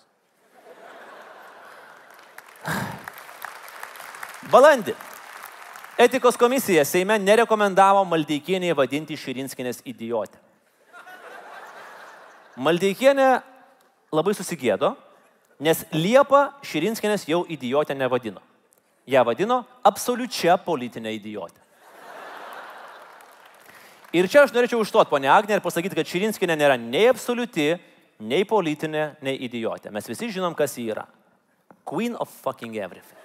[sighs] Balandį. Etikos komisija Seime nerekomendavo Maldeikieniai vadinti Širinskinės idiotę. Maldeikienė labai susigėdo, nes Liepa Širinskinės jau idiotę nevadino. Ja vadino absoliučia politinė idiotė. Ir čia aš norėčiau užtuot, ponia Agnė, ir pasakyti, kad Širinskinė nėra nei absoliuti, nei politinė, nei idiotė. Mes visi žinom, kas ji yra. Queen of fucking everything.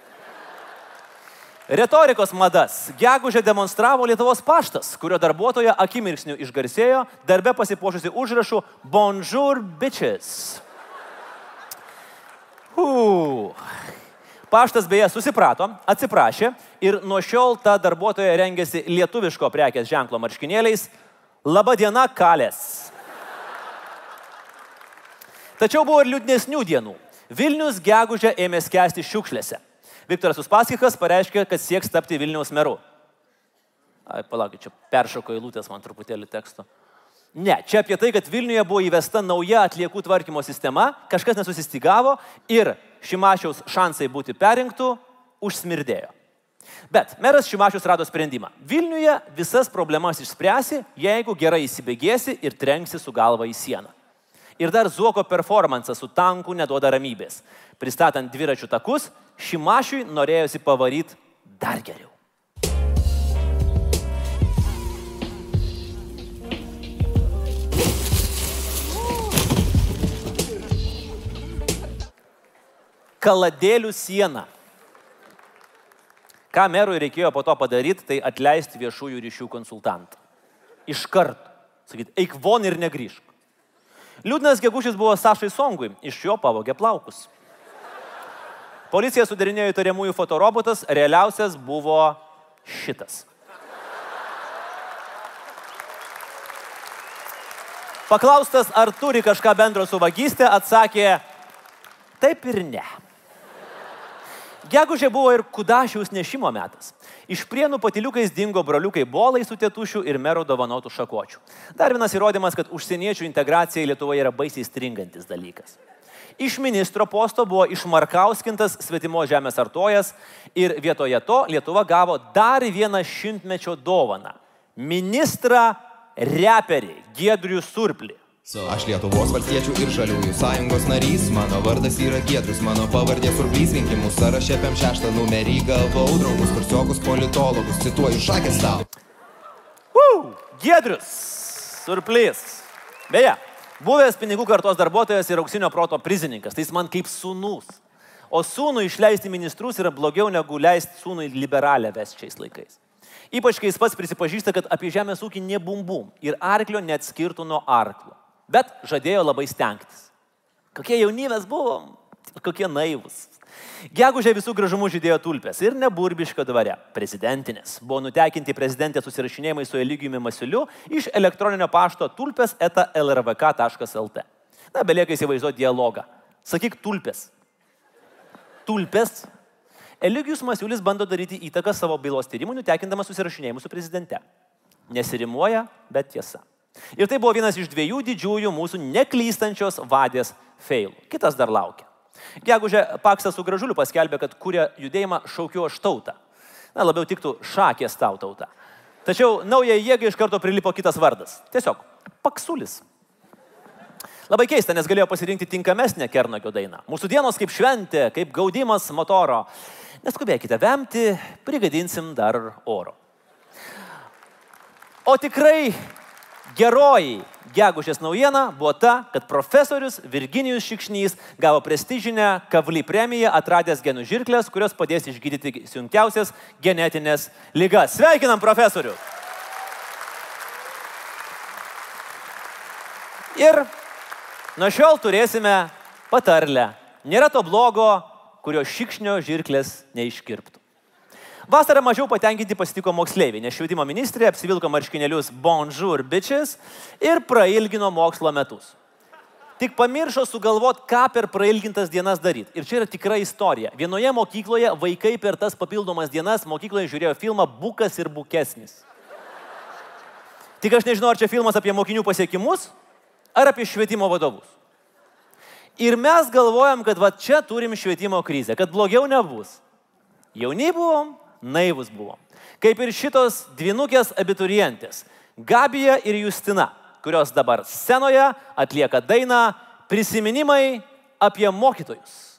Retorikos madas. Gegužė demonstravo Lietuvos paštas, kurio darbuotoja akimirksniu išgarsėjo, darbe pasipošusi užrašų Bonjour bitches. Paštas beje susiprato, atsiprašė ir nuo šiol ta darbuotoja rengėsi lietuviško prekės ženklo marškinėliais. Labą dieną, kalės. Tačiau buvo ir liūdnesnių dienų. Vilnius gegužę ėmė skęsti šiukšlėse. Viktoras Uspaskikas pareiškė, kad sieks tapti Vilniaus meru. Ai, palaukit, čia peršoko eilutės man truputėlį teksto. Ne, čia apie tai, kad Vilniuje buvo įvesta nauja atliekų tvarkymo sistema, kažkas nesusistigavo ir Šimašiaus šansai būti perinktų užsmirdėjo. Bet meras Šimašius rado sprendimą. Vilniuje visas problemas išspręsi, jeigu gerai įsibėgėsi ir trenksi su galva į sieną. Ir dar Zuoko performances su tanku neduoda ramybės. Pristatant dviračių takus, Šimašiui norėjosi pavaryti dar geriau. Kaladėlių siena. Ką merui reikėjo po to padaryti, tai atleisti viešųjų ryšių konsultantą. Iš karto. Sakyt, eik von ir negryžk. Liūdnas gegužis buvo Sašai Songui, iš jo pavogė plaukus. Policija sudarinėjo įtariamųjų fotorobotas, realiausias buvo šitas. Paklaustas, ar turi kažką bendro su vagystė, atsakė, taip ir ne. Gegužė buvo ir kudašiaus nešimo metas. Iš prienų patiliukais dingo broliukai bolai su tėtušiu ir mero dovanotų šakočių. Dar vienas įrodymas, kad užsieniečių integracija į Lietuvą yra baisiai stringantis dalykas. Iš ministro posto buvo išmarkauskintas svetimo žemės artojas ir vietoje to Lietuva gavo dar vieną šimtmečio dovaną - ministrą reperį Giedrių Surplį. Aš Lietuvos valstiečių ir žaliųjų sąjungos narys, mano vardas yra Giedrus, mano pavardė surplys rinkimų sąraše PM šeštą numerį gavau draugus, kursiokus politologus, cituoju šakės tau. Uh, Giedrius Surplys. Beje, buvęs pinigų kartos darbuotojas ir auksinio proto prizininkas, tai jis man kaip sūnus. O sūnų išleisti ministrus yra blogiau negu leisti sūnui liberalę ves šiais laikais. Ypač kai jis pats prisipažįsta, kad apie žemės ūkį nebumbum ir arklio neatskirtų nuo arklo. Bet žadėjo labai stengtis. Kokie jaunybės buvom, kokie naivus. Gegužė visų gražumų žydėjo tulpės ir neburbiško dvare. Prezidentinės. Buvo nutekinti prezidentės susirašinėjimai su Eligijumi Masiuliu iš elektroninio pašto tulpės eta lrvk.lt. Na, belieka įsivaizduoti dialogą. Sakyk tulpės. Tulpės. Eligijus Masiulis bando daryti įtaką savo bylos tyrimui, nutekindamas susirašinėjimus su prezidente. Nesirimuoja, bet tiesa. Ir tai buvo vienas iš dviejų didžiųjų mūsų neklystančios vadės failų. Kitas dar laukia. Gegužė Paksas su Gražuliu paskelbė, kad kūrė judėjimą šaukiu aš tautą. Na, labiau tiktų šakės tau tauta. Tačiau naujai jėgai iš karto prilipo kitas vardas. Tiesiog Paksulis. Labai keista, nes galėjo pasirinkti tinkamesnę Kernagio dainą. Mūsų dienos kaip šventė, kaip gaudimas motoro. Neskubėkite vemti, prigadinsim dar oro. O tikrai geroji gegužės naujiena buvo ta, kad profesorius Virginijus Šikšnys gavo prestižinę Kavly premiją atradęs genų žirklės, kurios padės išgydyti sunkiausias genetinės lygas. Sveikinam profesorių! Ir nuo šiol turėsime patarlę. Nėra to blogo, kurio šikšnio žirklės neiškirptų. Vasarą mažiau patenkinti pasitiko moksleiviai, nes švietimo ministrė apsivilko marškinėlius Bonjour bitches ir prailgino mokslo metus. Tik pamiršo sugalvot, ką per prailgintas dienas daryti. Ir čia yra tikra istorija. Vienoje mokykloje vaikai per tas papildomas dienas mokykloje žiūrėjo filmą Bukas ir Bukesnis. Tik aš nežinau, ar čia filmas apie mokinių pasiekimus, ar apie švietimo vadovus. Ir mes galvojam, kad va čia turim švietimo krizę, kad blogiau nebus. Jauni buvom, naivus buvom. Kaip ir šitos dvinukės abiturientės - Gabija ir Justina, kurios dabar scenoje atlieka dainą Prisiminimai apie mokytojus.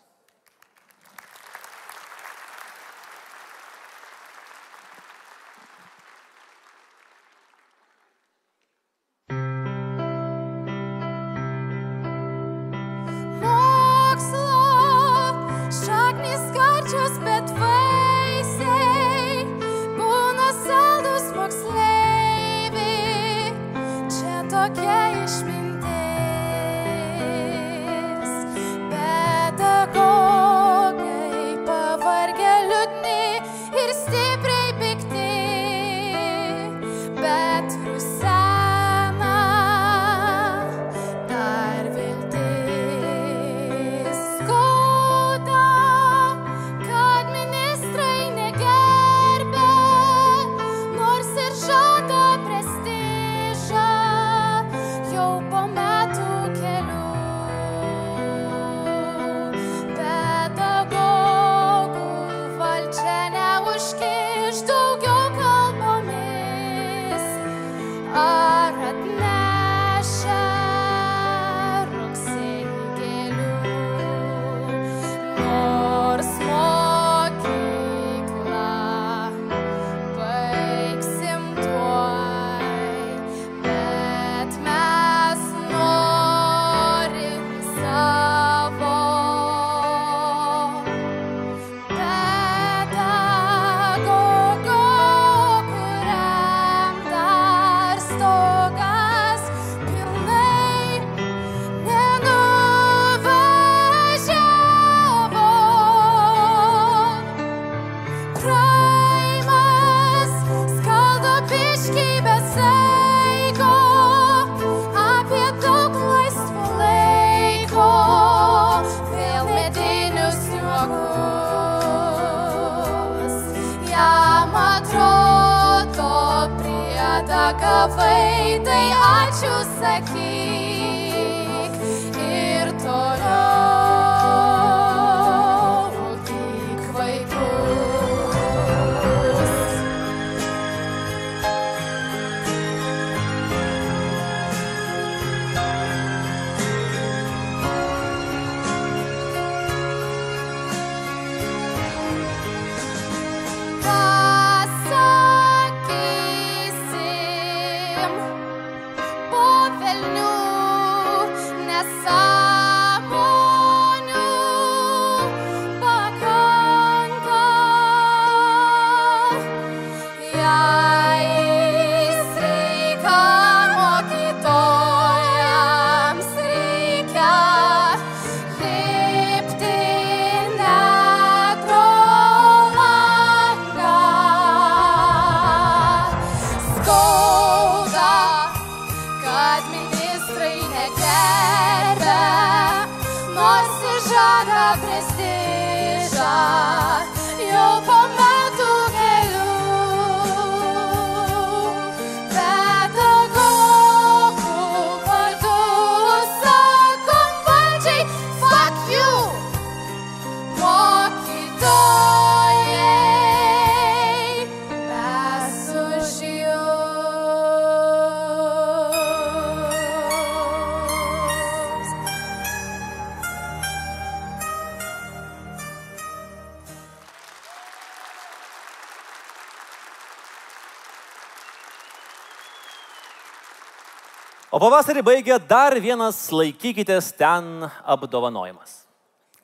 Pavasarį baigė dar vienas laikykitės ten apdovanojimas.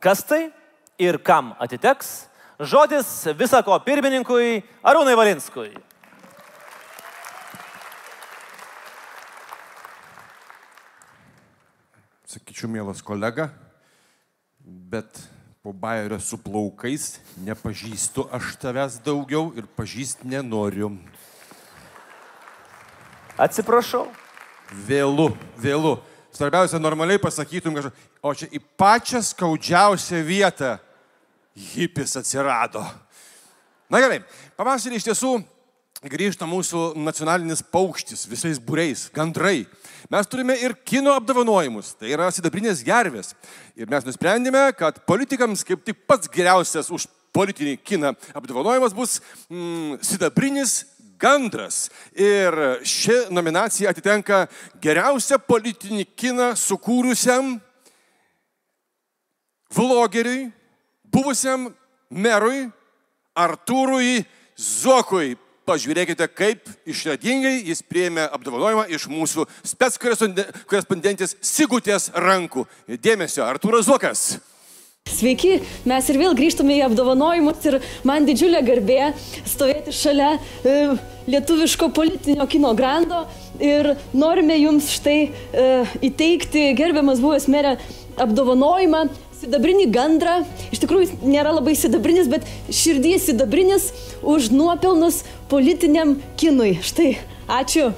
Kas tai ir kam atiteks? Žodis visako pirmininkui Arūnai Valinskui. Sakyčiau, mielas kolega, bet po bairio su plaukais nepažįstu aš tavęs daugiau ir pažįst nenoriu. Atsiprašau. Vėlu, vėlu. Svarbiausia, normaliai pasakytum kažką, o čia į pačią skaudžiausią vietą hipis atsirado. Na gerai, pavasarį iš tiesų grįžta mūsų nacionalinis paukštis visais būreis, gandrai. Mes turime ir kino apdovanojimus, tai yra sidabrinės gervės. Ir mes nusprendėme, kad politikams kaip tik pats geriausias už politinį kiną apdovanojimas bus mm, sidabrinis gandras. Ir ši nominacija atitenka geriausią politinį kiną sukūrusiam vlogeriui, buvusiam merui Artūrui Zokui. Pažiūrėkite, kaip išradingai jis prieėmė apdovanojimą iš mūsų spetskorespondentės Sigutės rankų. Dėmesio, Artūras Zokas. Sveiki, mes ir vėl grįžtame į apdovanojimus ir man didžiulė garbė stovėti šalia e, lietuviško politinio kino grando ir norime jums štai e, įteikti gerbiamas buvęs merė apdovanojimą. Sidabrinį gandrą, iš tikrųjų nėra labai sidabrinis, bet širdį sidabrinis už nuopelnus politiniam kinui. Štai, ačiū.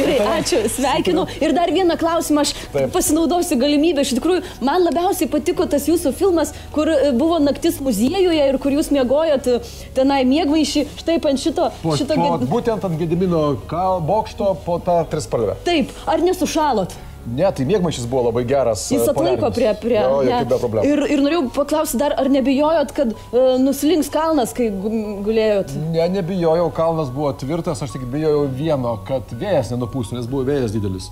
Gerai, ačiū, sveikinu. Ir dar vieną klausimą, aš Taip. pasinaudosiu galimybę. Iš tikrųjų, man labiausiai patiko tas jūsų filmas, kur e, buvo naktis muziejuje ir kur jūs miegojot e, tenai mėgvaišį, štai ant šito. Po, šito po, būtent ant Gedimino bokšto po tą trispalvę. Taip, ar nesušalot? Ne, tai mėgmaišis buvo labai geras. Jis e, atlaiko poliarinis. prie... prie Jo, ne. be problemų. ir, ir norėjau paklausti dar, ar nebijojot, kad uh, nuslinks kalnas, kai gu- gulėjot? Ne, nebijojau, kalnas buvo tvirtas, aš tik bijojau vieno, kad vėjas nenupūstų, nes buvo vėjas didelis.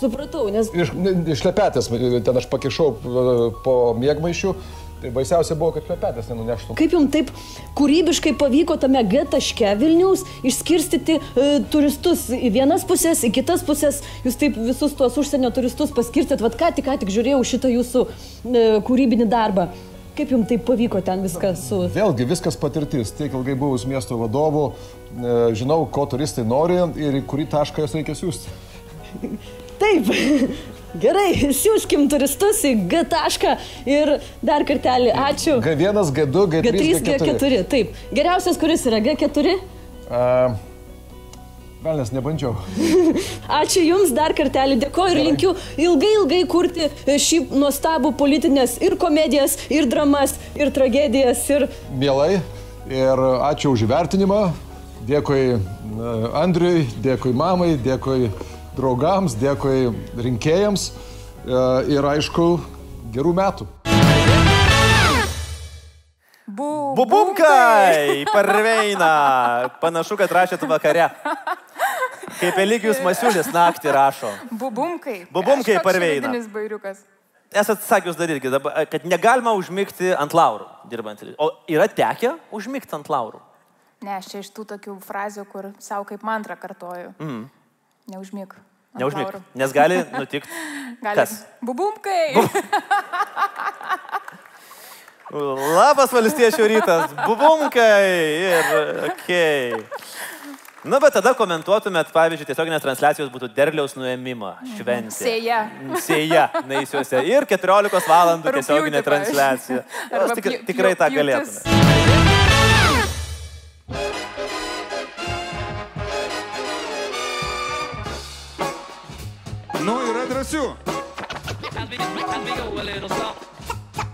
Supratau, nes... Iš, ne- iš lepetės, ten aš pakišau e, po mėgmaišių, tai baisiausia buvo, kad lepetės nenuneštų. Kaip jums taip kūrybiškai pavyko tame G taške Vilniaus išskirstyti e, turistus į vienas pusės, į kitas pusės, jūs taip visus tuos užsienio turistus paskirstėt, vad ką tik, ką tik žiūrėjau šitą jūsų e, kūrybinį darbą. Kaip jums taip pavyko ten viską su... Vėlgi viskas patirtis, tiek ilgai buvus miesto vadovu, e, žinau, ko turistai nori ir į kurį tašką jas reikia siūsti. Taip, gerai, [laughs] siūskim turistus į G tašką ir dar kartelį ačiū. G1, G2, G3, G3, G4. Taip, geriausias kuris yra G4? A, Velnes nebandžiau. [laughs] Ačiū Jums dar kartelį, dėkoju ir linkiu ilgai, ilgai kurti šį nuostabų politinės ir komedijas, ir dramas, ir tragedijas, ir... Mielai. Ir ačiū už įvertinimą. Dėkui e, Andriui, dėkui mamai, dėkui draugams, dėkui rinkėjams. E, Ir aišku, gerų metų. Bubumkai, [laughs] parveina. Panašu, kad rašėt vakare. Kaip Eligijus Masiulis naktį rašo. Bubumkai. Bubumkai parveina. Esat sakius dar irgi, kad negalima užmigti ant laurų, dirbant. O yra tekę užmigti ant laurų? Ne, aš čia iš tų tokių frazių, kur savo kaip mantrą kartoju. Mm. Neužmig. laurų. Nes gali [laughs] nutikti. Gali. Kas? Bubumkai. Labas valstiečių rytas, bubumkai ir okei. Nu, bet tada komentuotumėt, pavyzdžiui, tiesioginės transliacijos būtų derliaus nuėmimo šventė. Sėja. Sėja, naisiuose. Ir 14 valandų tiesioginė transliacija. Jūs tik, tikrai tą pjūtis. Galėtumėte.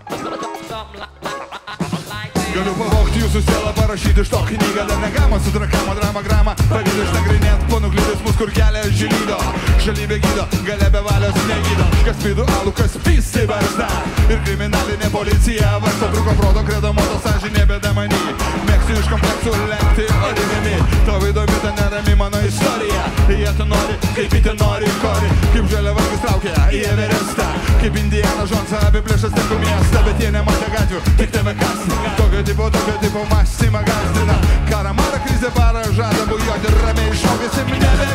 Nu, yra drąsių. Galiu pavokti jūsų sielą, parašyti iš to knygą, dar negalima su drakamo drama gramą. Pavyzdžiui, išnagrinėt panuklydis mus, kur kelia žylydo. Šalybė gydo, gale be valios negydo. Kas pidu alų, kas pisi barzda. Ir kriminalinė policija varsto truko proto, kredo moto sąžinė bėda manį. Mėgsiu iš kompleksų lenkti orinimi. Tavo įdomi ta nerami mano istorija. Jie tu nori, kaip įti nori, kori. Kaip žaliavas traukia į Everestą. Kaip Indiana Jonesą apiplėšęs tekų miestą, bet jie nematė gatvių, tik tave kas. Tokio ti bodo ljudi é po masima Cima Karamara krize para crise, bu joj drame i se mi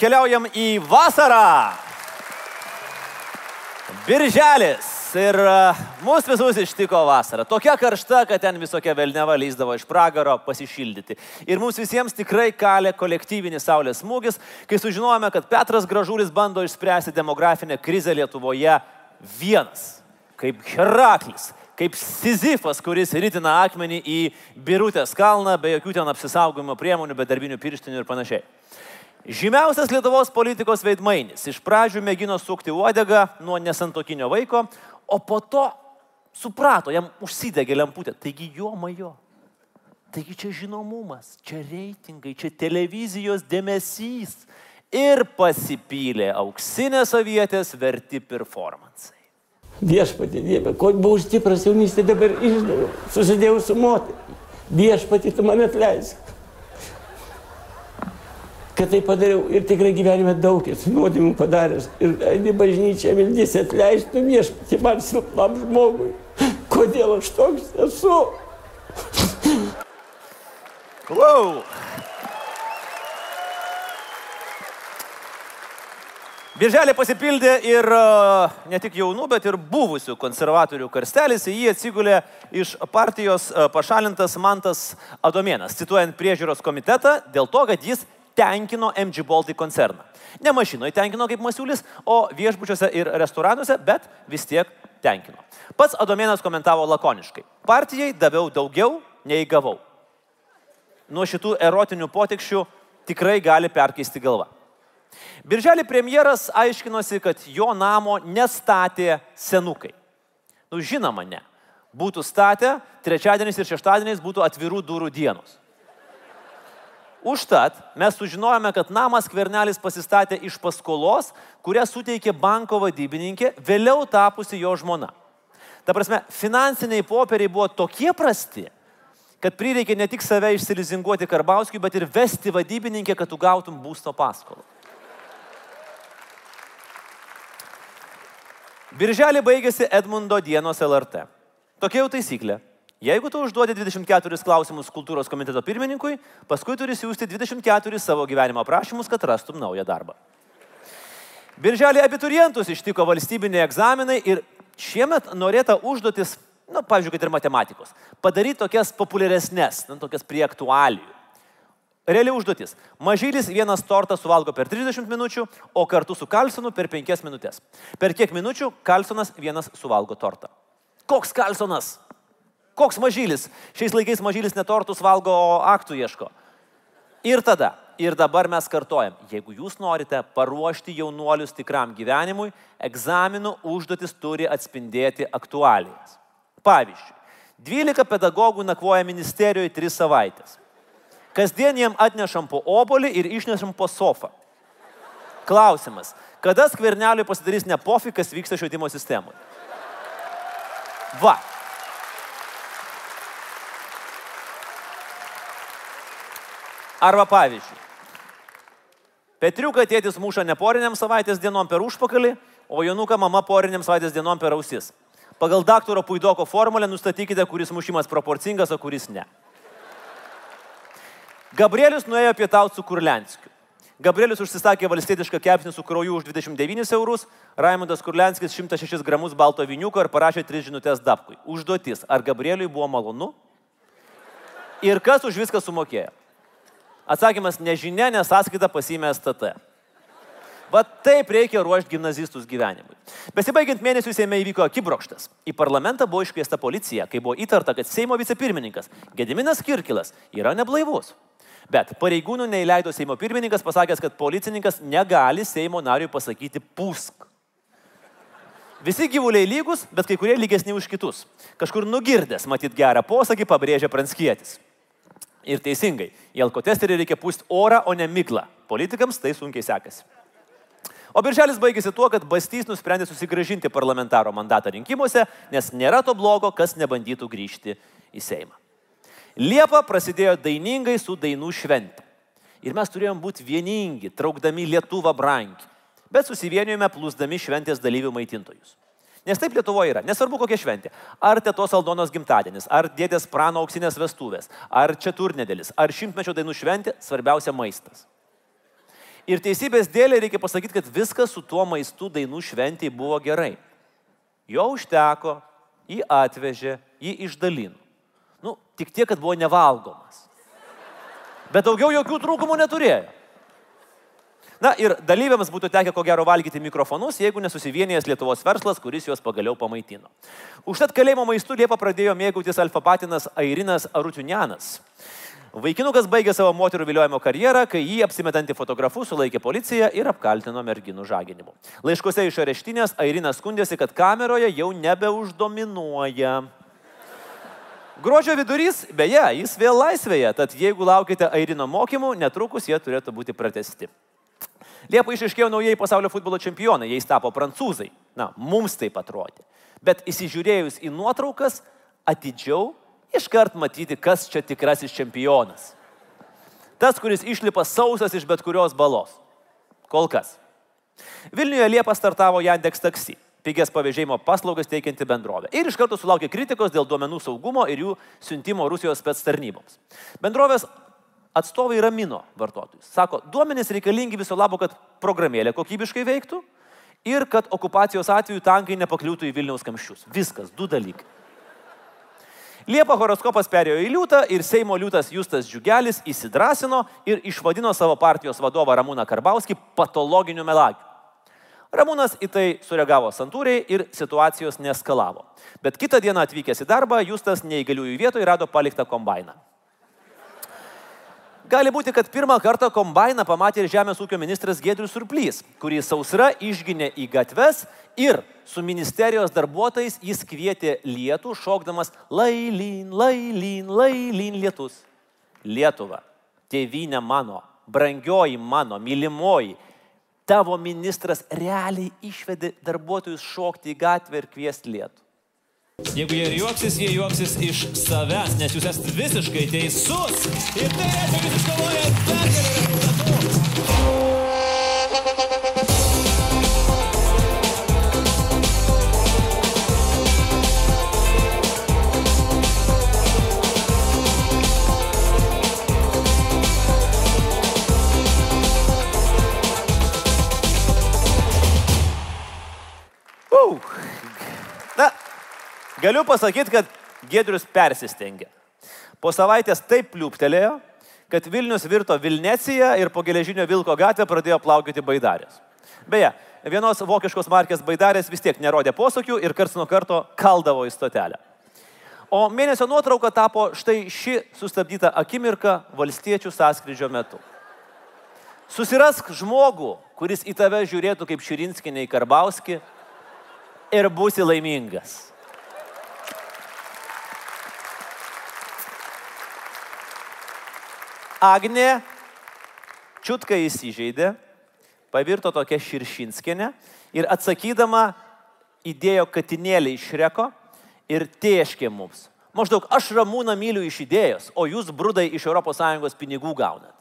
keliaujam į vasarą. Birželis. ir uh, mūsų visus ištiko vasara. Tokia karšta, kad ten visokia velneva lyzdavo iš pragaro pasišildyti. Ir mums visiems tikrai kalė kolektyvinis saulės smūgis, kai sužinojome, kad Petras Gražulis bando išspręsti demografinę krizę Lietuvoje vienas, kaip Heraklis. Kaip Sizifas, kuris rytina akmenį į Birutės kalną, be jokių ten apsisaugojimo priemonių, be darbinių pirštinių ir panašiai. Žymiausias Lietuvos politikos veidmainis iš pradžių mėgino sukti uodegą nuo nesantokinio vaiko, o po to suprato, jam užsidegė lemputė. Taigi jo majo. Taigi čia žinomumas, čia reitingai, čia televizijos dėmesys. Ir pasipylė auksinės avietės verti performansai. Viešpatį Dievę, ko buvau stipras jaunystė, dabar išdaviau, susidėjau su moteriu. Viešpatį tu man atleisk. Kad tai padariau ir tikrai gyvenime daug esu nuodėmų padaręs. Ir eini bažnyčia, viltis atleistų viešpatį man silpnam žmogui. Kodėl aš toks esu? Wow. Birželį pasipildė ir e, ne tik jaunų, bet ir buvusių konservatorių karstelis. Į jį atsigulė iš partijos e, pašalintas Mantas Adomėnas, cituojant priežiūros komitetą, dėl to, kad jis tenkino MG Baltic koncerną. Ne mašinoje tenkino kaip masiulis, o viešbučiuose ir restoranuose, bet vis tiek tenkino. Pats Adomėnas komentavo lakoniškai. Partijai daviau daugiau, nei gavau. Nuo šitų erotinių potekščių tikrai gali perkeisti galvą. Birželį premjeras aiškinosi, kad jo namo nestatė senukai. Nu, žinoma, ne. Būtų statę, trečiadieniais ir šeštadieniais būtų atvirų durų dienos. Užtat mes sužinojome, kad namas Kvernelis pasistatė iš paskolos, kurią suteikė banko vadybininkė, vėliau tapusi jo žmona. Ta prasme, finansiniai popieriai buvo tokie prasti, kad prireikė ne tik save išsilizinguoti Karbauskiui, bet ir vesti vadybininkę, kad tu gautum būsto paskolą. Birželį baigėsi Edmundo dienos LRT. Tokia jau taisyklė. Jeigu tu užduodi 24 klausimus kultūros komiteto pirmininkui, paskui turi siūsti 24 savo gyvenimo aprašymus, kad rastum naują darbą. Birželį abiturientus ištiko valstybiniai egzaminai ir šiemet norėta užduotis, na, pavyzdžiui, kad ir matematikos, padaryti tokias populiaresnės, na, tokias prie aktualijų. Reali užduotis. Mažylis vienas tortą suvalgo per 30 minučių, o kartu su Kalsonu per 5 minutės. Per kiek minučių Kalsonas vienas suvalgo tortą. Koks Kalsonas? Koks mažylis? Šiais laikais mažylis netortus valgo, o aktų ieško. Ir tada, ir dabar mes kartojam, jeigu jūs norite paruošti jaunuolius tikram gyvenimui, egzaminų užduotis turi atspindėti aktualijas. Pavyzdžiui, 12 pedagogų nakvoja ministerijoje 3 savaitės. Kasdien jiem atnešam po obolį ir išnešam po sofą. Klausimas, kada skverneliui pasidarys ne pofi, kas vyksta švietimo sistemoje? Va. Arba pavyzdžiui, Petriuką tėtis muša ne poriniam savaitės dienom per užpakalį, o Jonuką mama poriniam savaitės dienom per ausis. Pagal daktaro Puidoko formulę nustatykite, kuris mušimas proporcingas, o kuris ne. Gabrielius nuėjo pietauti su Kurlenskiu. Gabrielius užsisakė valstietišką kepsnį su krauju už 29 eurus, Raimondas Kurlenskis 106 gramus balto viniuko ir parašė 3 žinutės Dabkui. Užduotis, ar Gabrieliui buvo malonu? Ir kas už viską sumokėjo? Atsakymas nežinia, nes sąskaitą pasimė STT. Va taip reikia ruošti gimnazistus gyvenimui. Besibaigiant mėnesiui Seime įvyko akibrokštas. Į parlamentą buvo iškviesta policija, kai buvo įtarta, kad Seimo vicepirmininkas Gediminas Kirkilas yra neblaivus. Bet pareigūnų neįleido Seimo pirmininkas, pasakęs, kad policininkas negali Seimo nariui pasakyti pūsk. Visi gyvuliai lygus, bet kai kurie lygesni už kitus. Kažkur nugirdęs, matyt gerą posakį, pabrėžė Pranskietis. Ir teisingai, į alkotesterį reikia pūsti orą, o ne miglą. Politikams tai sunkiai sekasi. O birželis baigėsi tuo, kad Bastys nusprendė susigražinti parlamentaro mandatą rinkimuose, nes nėra to blogo, kas nebandytų grįžti į Seimą. Liepa prasidėjo dainingai su dainų švente. Ir mes turėjom būti vieningi, traukdami Lietuvą brangi. Bet susivienijome plūsdami šventės dalyvių maitintojus. Nes taip Lietuvoje yra. Nesvarbu kokia šventė. Ar tėtos Aldonos gimtadienis, ar dėdės prano auksinės vestuvės, ar čia turnedėlis, ar šimtmečio dainų šventė, svarbiausia maistas. Ir teisybės dėlė reikia pasakyti, kad viskas su tuo maistu dainų šventėje buvo gerai. Jo užteko, jį atvežė, jį išdalino. Nu, tik tiek, kad buvo nevalgomas. Bet daugiau jokių trūkumų neturėjo. Na ir dalyviams būtų tekę ko gero valgyti mikrofonus, jeigu nesusivienijęs Lietuvos verslas, kuris juos pagaliau pamaitino. Užtat kalėjimo maistu Liepą pradėjo mėgautis alfapatinas Airinas Arutinianas. Vaikinukas baigė savo moterų viliojimo karjerą, kai jį apsimetantį fotografu sulaikė policija ir apkaltino merginų žaginimu. Laiškuose iš areštinės Airinas skundėsi, kad kameroje jau nebeuždominuoja. Gruodžio vidurys, beje, jis vėl laisvėje, tad jeigu laukite Airino mokymų, netrukus jie turėtų būti pratesti. Liepą išaiškėjo naujai pasaulio futbolo čempionai, jais tapo prancūzai. Na, mums taip atrodė. Bet įsižiūrėjus į nuotraukas, atidžiau iškart matyti, kas čia tikrasis čempionas. Tas, kuris išlipa sausas iš bet kurios balos. Kol kas. Vilniuje Liepą startavo Yandex taksi, pigias pavėžėjimo paslaugas teikianti bendrovė. Ir iš karto sulaukė kritikos dėl duomenų saugumo ir jų siuntimo Rusijos spets tarnyboms. Bendrovės atstovai ramino vartotojus. Sako, duomenys reikalingi viso labo, kad programėlė kokybiškai veiktų ir kad okupacijos atveju tankai nepakliūtų į Vilniaus kamščius. Viskas, du dalykai. Liepa horoskopas perėjo į liūtą ir Seimo liūtas Justas Džiugelis įsidrasino ir išvadino savo partijos vadovą Ramūną Karbauskį patologiniu melagiu. Ramūnas į tai sureagavo santūriai ir situacijos neskalavo. Bet kitą dieną atvykęs į darbą, Justas neįgaliųjų vietoje rado paliktą kombainą. Gali būti, kad pirmą kartą kombainą pamatė ir Žemės ūkio ministras Gedrius Surplys, kurį sausra išginė į gatves ir su ministerijos darbuotojais jis kvietė lietų, šokdamas lailyn, lailyn, lailyn lietus. Lietuva, tėvynė mano, brangioji mano, mylimoji, tavo ministras realiai išvedė darbuotojus šokti į gatvę ir kviesti lietų. Jeigu jie ir juoksis, jie juoksis iš savęs, nes jūs esate visiškai teisus. Ir tai reiškia, kad jūs iškovojate pergalę galiu pasakyti, kad Gedrius persistengė. Po savaitės taip pliūptelėjo, kad Vilnius virto Vilnecija ir po geležinio Vilko gatvę pradėjo plaukioti baidarės. Beje, vienos vokiškos markės baidarės vis tiek nerodė posūkių ir karts nuo karto kaldavo į stotelę. O mėnesio nuotrauka tapo štai ši sustabdyta akimirka valstiečių sąskrydžio metu. Susirask žmogų, kuris į tave žiūrėtų kaip Širinskinė į Karbauskį ir būsi laimingas. Agnė čiutką įsižeidė, pavirto tokia Širšinskinė ir atsakydama įdėjo katinėlį iš reko ir tėškė mums. Maždaug aš ramūną myliu iš idėjos, o jūs brudai iš ES pinigų gaunat.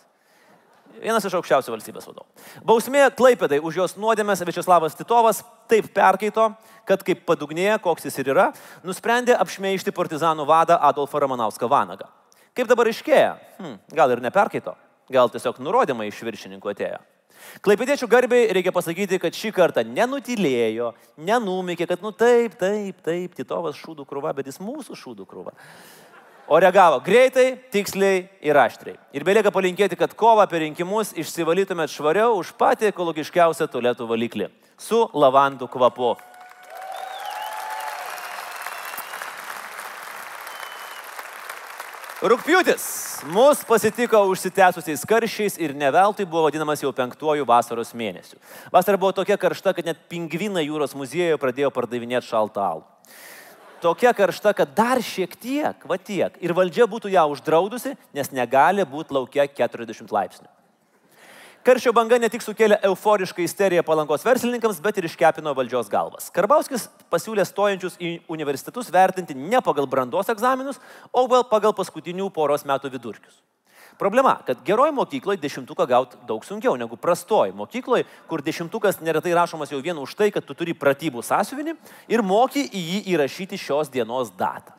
Vienas iš aukščiausių valstybės vadovų. Bausmė Klaipėdai už jos nuodėmės Večeslavas Titovas taip perkaito, kad kaip padugnėje, koks jis ir yra, nusprendė apšmeišti partizanų vadą Adolfą Ramanauską Vanagą. Kaip dabar iškėja? Hmm, gal ir neperkaito, gal tiesiog nurodymai iš viršininkų atėjo. Klaipėdiečių garbiai reikia pasakyti, kad šį kartą nenutylėjo, nenumikė, kad nu taip, taip, taip, Titovas šūdų krūva, bet jis mūsų šūdų krūva. O reagavo greitai, tiksliai ir aštriai. Ir belieka palinkėti, kad kovą per rinkimus išsivalytumėt švariau už patį ekologiškiausią tualetų valiklį - su lavandų kvapu. Rūpjūtis mus pasitiko užsitęsusiais karščiais ir neveltui buvo vadinamas jau penktuoju vasaros mėnesiu. Vasara buvo tokia karšta, kad net pingvinai jūros muziejuje pradėjo pardavinėti šaltą alų. Tokia karšta, kad dar šiek tiek, va tiek, ir valdžia būtų ją uždraudusi, nes negali būti laukia 40 laipsnių. Karščio banga ne tik sukėlė euforišką isteriją palankos verslininkams, bet ir iškepino valdžios galvas. Karbauskis pasiūlė stojančius į universitetus vertinti ne pagal brandos egzaminus, o gal pagal paskutinių poros metų vidurkius. Problema, kad geroj mokykloje dešimtuką gauti daug sunkiau negu prastoj mokykloje, kur dešimtukas neretai rašomas jau vien už tai, kad tu turi pratybų sąsiuvinį ir moki į jį įrašyti šios dienos datą.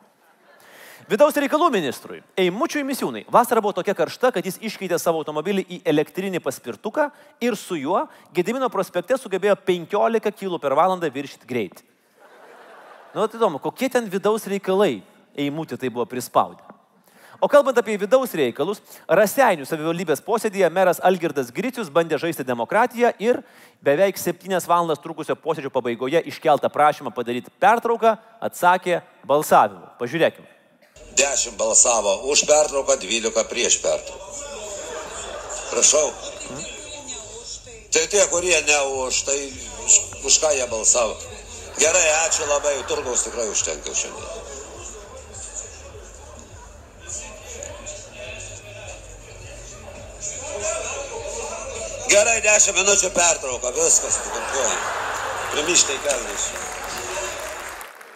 Vidaus reikalų ministrui Eimučiui Misiūnai vasara buvo tokia karšta, kad jis iškeitė savo automobilį į elektrinį paspirtuką ir su juo Gedimino prospekte sugebėjo 15 km per valandą viršyti greitį. Nu, tai įdomu, kokie ten vidaus reikalai eimutį tai buvo prispaudę. O kalbant apie vidaus reikalus, Raseinių savivaldybės posėdėje meras Algirdas Gricius bandė žaisti demokratiją ir beveik 7 valandas trukusio posėdžio pabaigoje iškeltą prašymą padaryti pertrauką atsakė balsavimu. Pažiūrėkime. 10 balsavo už pertrauką, 12 prieš pertrauką. Prašau. Tai tie, kurie ne už, tai už, už ką jie balsavo. Gerai, ačiū labai, turgaus tikrai užtenka šiandien. Gerai, 10 minučių pertrauka, viskas, tvarkoju. Primištai kalnys.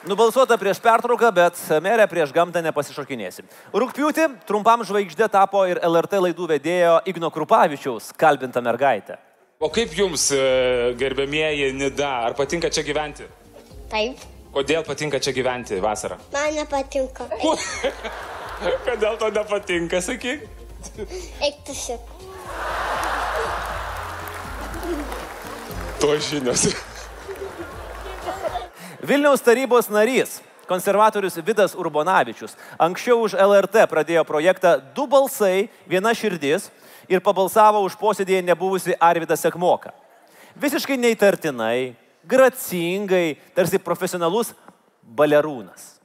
Nubalsuota prieš pertrauką, bet merė prieš gamtą nepasišokinėsi. Rūpiutį trumpam žvaigždė tapo ir LRT laidų vedėjo Igno Krupavičiaus kalbinta mergaitė. O kaip jums, e, gerbėmieji Nida, ar patinka čia gyventi? Taip, Kodėl patinka čia gyventi vasarą? man nepatinka. [laughs] Kodėl to nepatinka, sakyk? Eik tu šik. To žinios. Vilniaus tarybos narys, konservatorius Vidas Urbonavičius, anksčiau už LRT pradėjo projektą Du balsai, viena širdis ir pabalsavo už posėdėje nebuvusi Arvidą Sekmoką. Visiškai neįtartinai, gracingai, tarsi profesionalus balerūnas.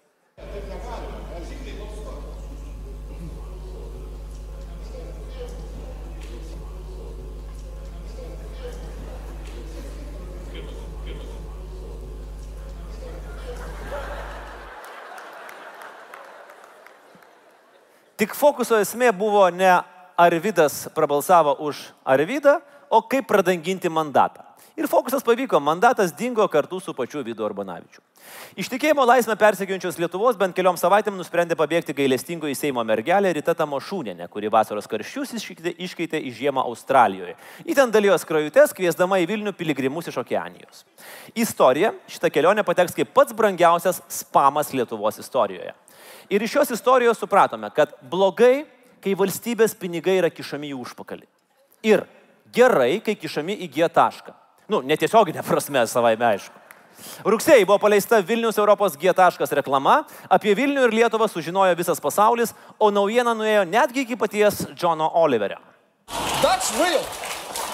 Tik fokuso esmė buvo ne Arvidas prabalsavo už Arvidą, o kaip pradanginti mandatą. Ir fokusas pavyko, mandatas dingo kartu su pačiu Vidu Urbanavičiu. Iš tikėjimo laisvę persekiojančios Lietuvos bent keliom savaitėm nusprendė pabėgti gailestingo į Seimo mergelę Rita Tamošūnenė, kuri vasaros karščius iškeitė į žiemą Australijoje. Į ten dalijo skrajutes, kviesdama į Vilnių piligrimus iš Okeanijos. Istorija šitą kelionę pateks kaip pats brangiausias spamas Lietuvos istorijoje. Ir iš šios istorijos supratome, kad blogai, kai valstybės pinigai yra kišami į užpakalį. Ir gerai, kai kišami į G tašką. Nu, netiesioginė prasme, savaime aišku. Rugsėjai buvo paleista Vilnius Europos G taškas reklama, apie Vilnių ir Lietuvą sužinojo visas pasaulis, o naujiena nuėjo netgi iki paties Džono Oliverio. That's real.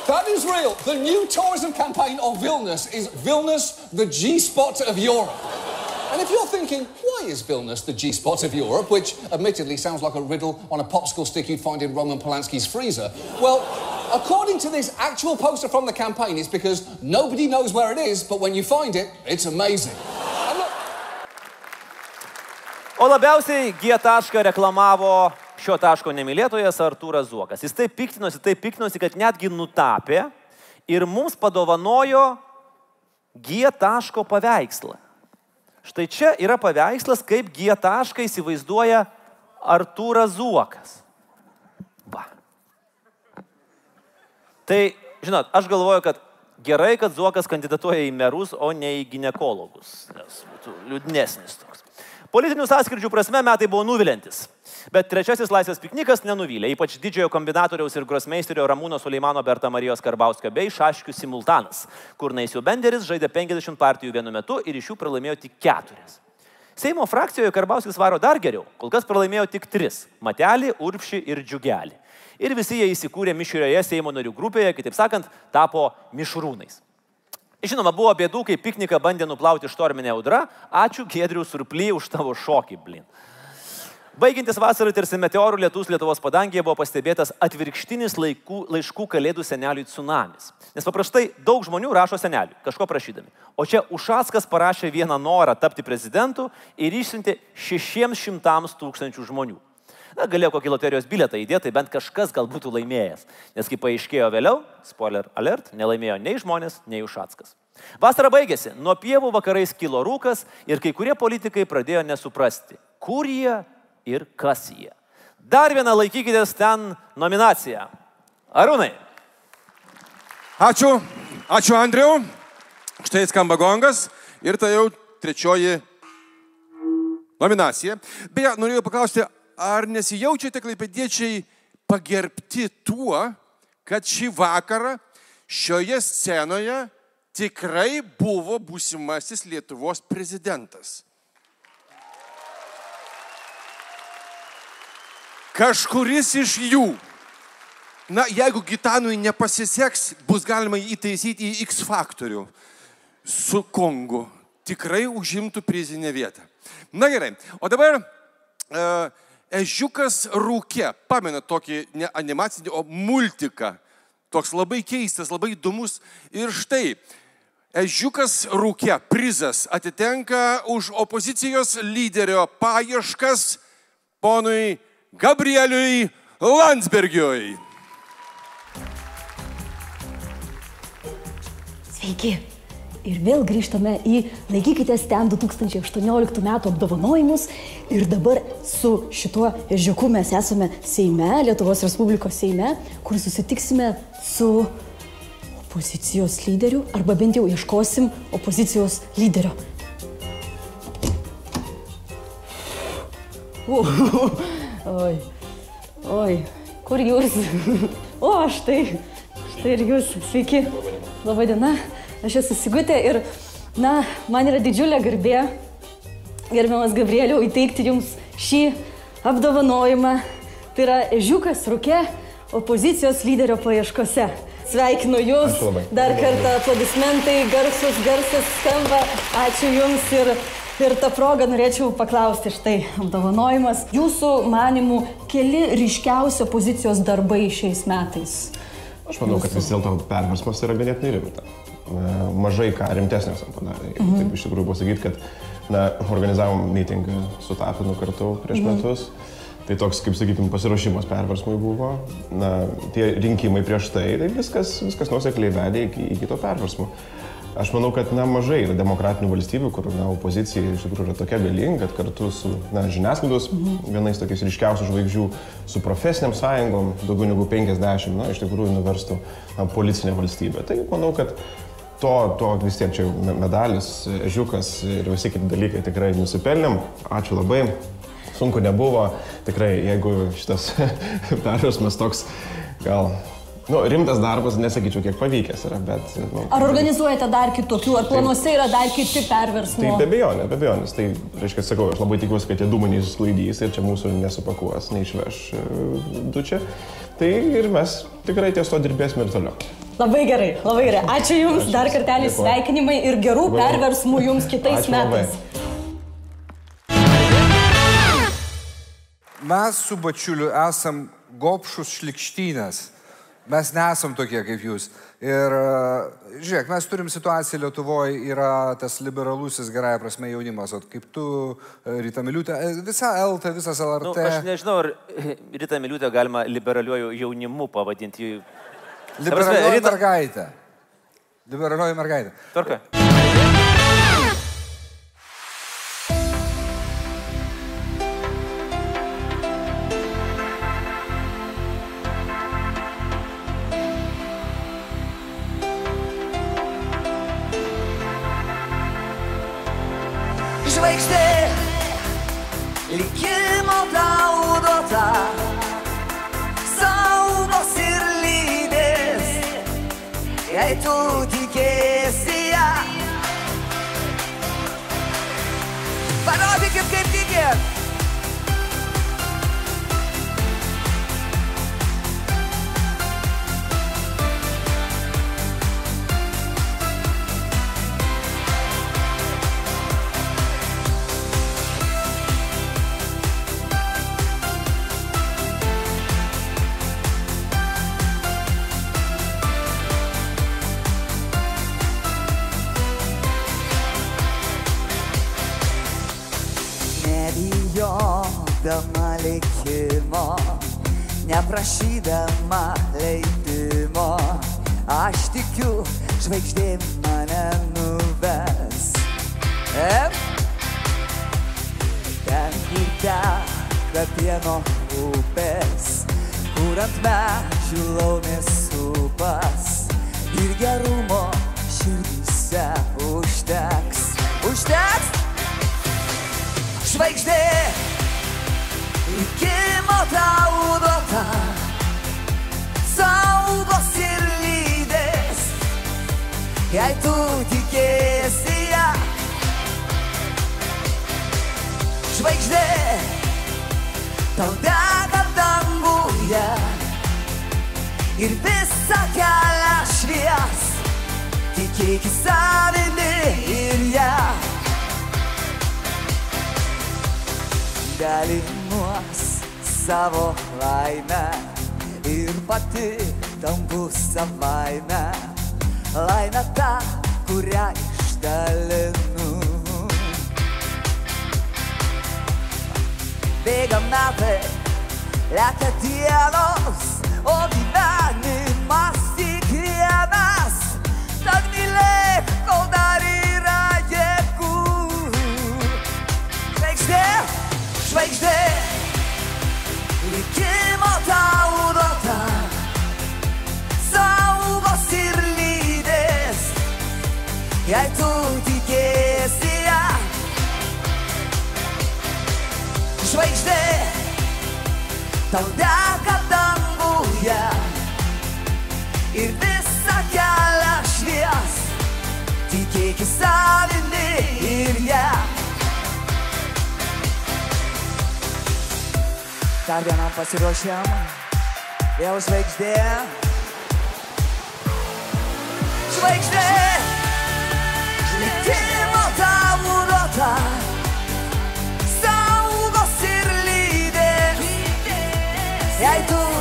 That is real. The new tourism campaign of Vilnius is Vilnius, the G spot of Europe. And if you're thinking, why is Vilnius the G spot of Europe, which admittedly sounds like a riddle on a popsicle stick you'd find in Roman Polanski's freezer, well, according to this actual poster from the campaign, it's because nobody knows where it is, but when you find it, it's amazing. O labiausiai G tašką reklamavo šio taško nemylėtojas Artūras Zuokas. Jis taip piktinosi, taip piktinosi, kad netgi nutapė ir mums padovanojo G taško paveikslą. Štai čia yra paveikslas, kaip G tašką įsivaizduoja Artūras Zuokas. Va. Tai, žinot, aš galvoju, kad gerai, kad Zuokas kandidatuoja į merus, o ne į gynekologus. Nes būtų liūdnesnis toks. Politinių sąskridžių prasme metai buvo nuvilintis. Bet trečiasis laisvės piknikas nenuvylė, ypač didžiojo kombinatoriaus ir grosmeisterio Ramūno Suleimano Berta Marijos Karbauskio bei Šaškių simultanas, kur Naisių Benderis žaidė 50 partijų vienu metu ir iš jų pralaimėjo tik keturias. Seimo frakcijoje Karbauskis varo dar geriau, kol kas pralaimėjo tik tris - Matelį, Urpšį ir Džiugelį. Ir visi jie įsikūrė mišrioje Seimo narių grupėje, kitaip sakant, tapo mišrūnais. Žinoma, buvo bėdų, kai pikniką bandė nuplauti štorminė audra. Ačiū Gedriu Surply už tavo šokį, blin. Baigiantis vasarai tarsi meteorų lietus Lietuvos padangėje buvo pastebėtas atvirkštinis laikų, laiškų kalėdų seneliui tsunamis. Nes paprastai daug žmonių rašo seneliui, kažko prašydami. O čia Ušackas parašė vieną norą tapti prezidentu ir išsiuntė 600 tūkstančių žmonių. Na, galėjo kokį loterijos biletą įdėti, bent kažkas gal būtų laimėjęs. Nes kaip paaiškėjo vėliau, spoiler alert, nelaimėjo nei žmonės, nei Ušackas. Vasara baigėsi, nuo pievų vakarais kilo rūkas ir kai kurie politikai pradėjo nesuprasti, kur jie ir kas jie. Dar vieną laikykitės ten nominaciją. Arūnai. Ačiū, ačiū Andriu. Štai skamba gongas ir tai jau trečioji nominacija. Beje, norėjau paklausti, ar nesijaučiate klaipėdiečiai pagerbti tuo, kad šį vakarą šioje scenoje tikrai buvo būsimasis Lietuvos prezidentas. Kažkuris iš jų, na, jeigu Gitanui nepasiseks, bus galima jį įtaisyti į X faktorių su Kongu. Tikrai užimtų prizinę vietą. Na gerai, o dabar uh, Ežiukas rūkė, pamena tokį ne animacinį, o multiką. Toks labai keistas, labai įdomus. Ir štai, Ežiukas rūkė prizas atitenka už opozicijos lyderio paieškas ponui Gabrieliui Landsbergiui. Sveiki. Ir vėl grįžtame į Laikykite ten 2018 metų apdovanojimus. Ir dabar su šituo ežiuku mes esame Seime, Lietuvos Respublikos Seime, kur susitiksime su opozicijos lyderiu, arba bent jau ieškosim opozicijos lyderio. U, [laughs] [laughs] oi, oi, kur jūs? [laughs] O, štai, štai ir jūs, sveiki. Labą dieną, aš esu Sigutė ir, na, man yra didžiulė garbė, gerbiamas Gabrieliau, įteikti jums šį apdovanojimą. Tai yra Ežiukas Rūkė opozicijos lyderio paieškose. Sveikinu Jūs. Dar kartą aplodismentai, garsus, garsas skamba. Ačiū Jums ir, ir tą progą norėčiau paklausti štai apdovanojimas. Jūsų manimų keli ryškiausi opozicijos darbai šiais metais? Aš manau, kad vis dėlto perversmas yra ganėtinai rimta. Mažai ką rimtesnio esam padarę. Mhm. Taip iš tikrųjų pasakyti, kad na, organizavom mitingą su Tapinu kartu prieš Mhm. metus. Tai toks, kaip sakytum, pasiruošimas perversmui buvo. Na, tie rinkimai prieš tai, tai viskas, viskas nusekliai vedė iki, iki to perversmo. Aš manau, kad na, mažai yra demokratinių valstybių, kur na, opozicija iš tikrųjų yra tokia galinga, kad kartu su na, žiniasklaidos vienais tokiais ryškiausių žvaigždžių, su profesiniam sąjungom, daugiau negu 50, na, iš tikrųjų nuverstų na, policinę valstybę. Tai manau, kad to, to vis tiek čia medalis, ežiukas ir visi kiti dalykai tikrai nusipelnėm. Ačiū labai. Sunku nebuvo. Tikrai, jeigu šitas [laughs] perversmas toks gal... Nu, rimtas darbas, nesakyčiau, kiek pavykęs yra, bet... Nu, Ar organizuojate dar kitokių, ar planuose yra dar kiti perversmai? Tai be abejonės, be abejonės. Tai, reiškia, sakau, aš labai tikiuosi, kad tie dūmai neįsisklaidys ir čia mūsų nesupakuos, neišveš e, dučia. Tai ir mes tikrai ties to dirbėsime ir toliau. Labai gerai, labai gerai. Ačiū Jums, dar kartelį sveikinimai ir gerų Labai. perversmų Jums [laughs] kitais Ačiū labai. metais. Mes su bačiuliu esam gopšus šlikštynės. Mes nesam tokie kaip jūs. Ir e, žiūrėk, mes turim situaciją Lietuvoje, yra tas liberalusis gerąją prasme jaunimas, o kaip tu, e, Rita Miliutė, e, visa LT, visas LRT. Nu, aš nežinau, ar Rita Miliutė galima liberaliuoju jaunimu pavadinti. Liberalioji Rita- mergaitė. Liberalioji mergaitė. Tvarka. Ir ją. Dar vienam pasiruošiam, vėl žvaigždė. Žvaigždė, likimo tau duota. Saugos ir lydės, jei tu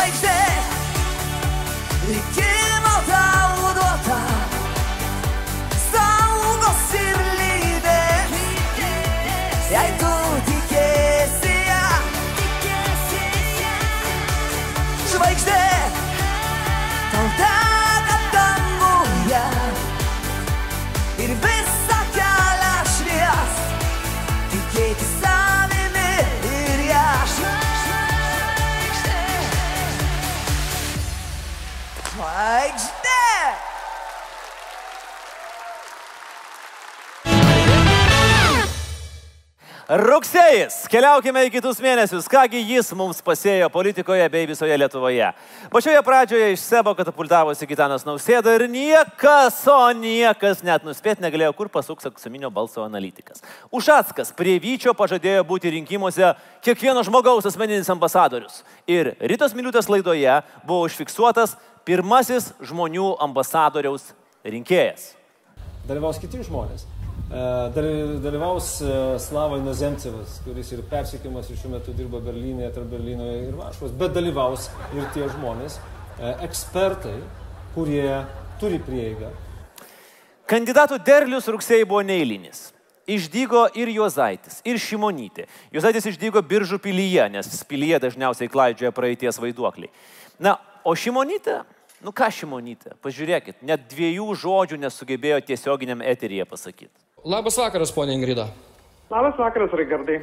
žvaigždė, Rugsėjais. Keliaukime į kitus mėnesius. Kągi jis mums pasėjo politikoje bei visoje Lietuvoje. Pačioje pradžioje iš Sebo katapultavosi Gitanas Nausėda ir niekas, o niekas net nuspėt negalėjo, kur pasuks aksuminio balso analitikas. Ušackas prie Vyčio pažadėjo būti rinkimuose kiekvieno žmogaus asmeninis ambasadorius. Ir Rytos Miliutės laidoje buvo užfiksuotas pirmasis žmonių ambasadoriaus rinkėjas. Dalyvaus kiti žmonės. E, daly- Dalyvaus e, Slava Inozemcevas, kuris ir persiekiamas ir šiuo metu dirba Berlyne, tarp Berlyno ir Varšuvos, bet dalyvaus ir tie žmonės, e, ekspertai, kurie turi prieigą. Kandidatų derlius rugsėjai buvo neįlinis. Išdygo ir Juozaitis, ir Šimonytė. Juozaitis išdygo biržų pilyje, nes pilyje dažniausiai klaidžioja praeities vaiduokliai. Na, o Šimonytė, nu ką Šimonytė, pažiūrėkit, net dviejų žodžių nesugebėjo tiesioginiam eteryje pasakyti. Labas vakaras, ponė Ingrida. Labas vakaras, Raigardai.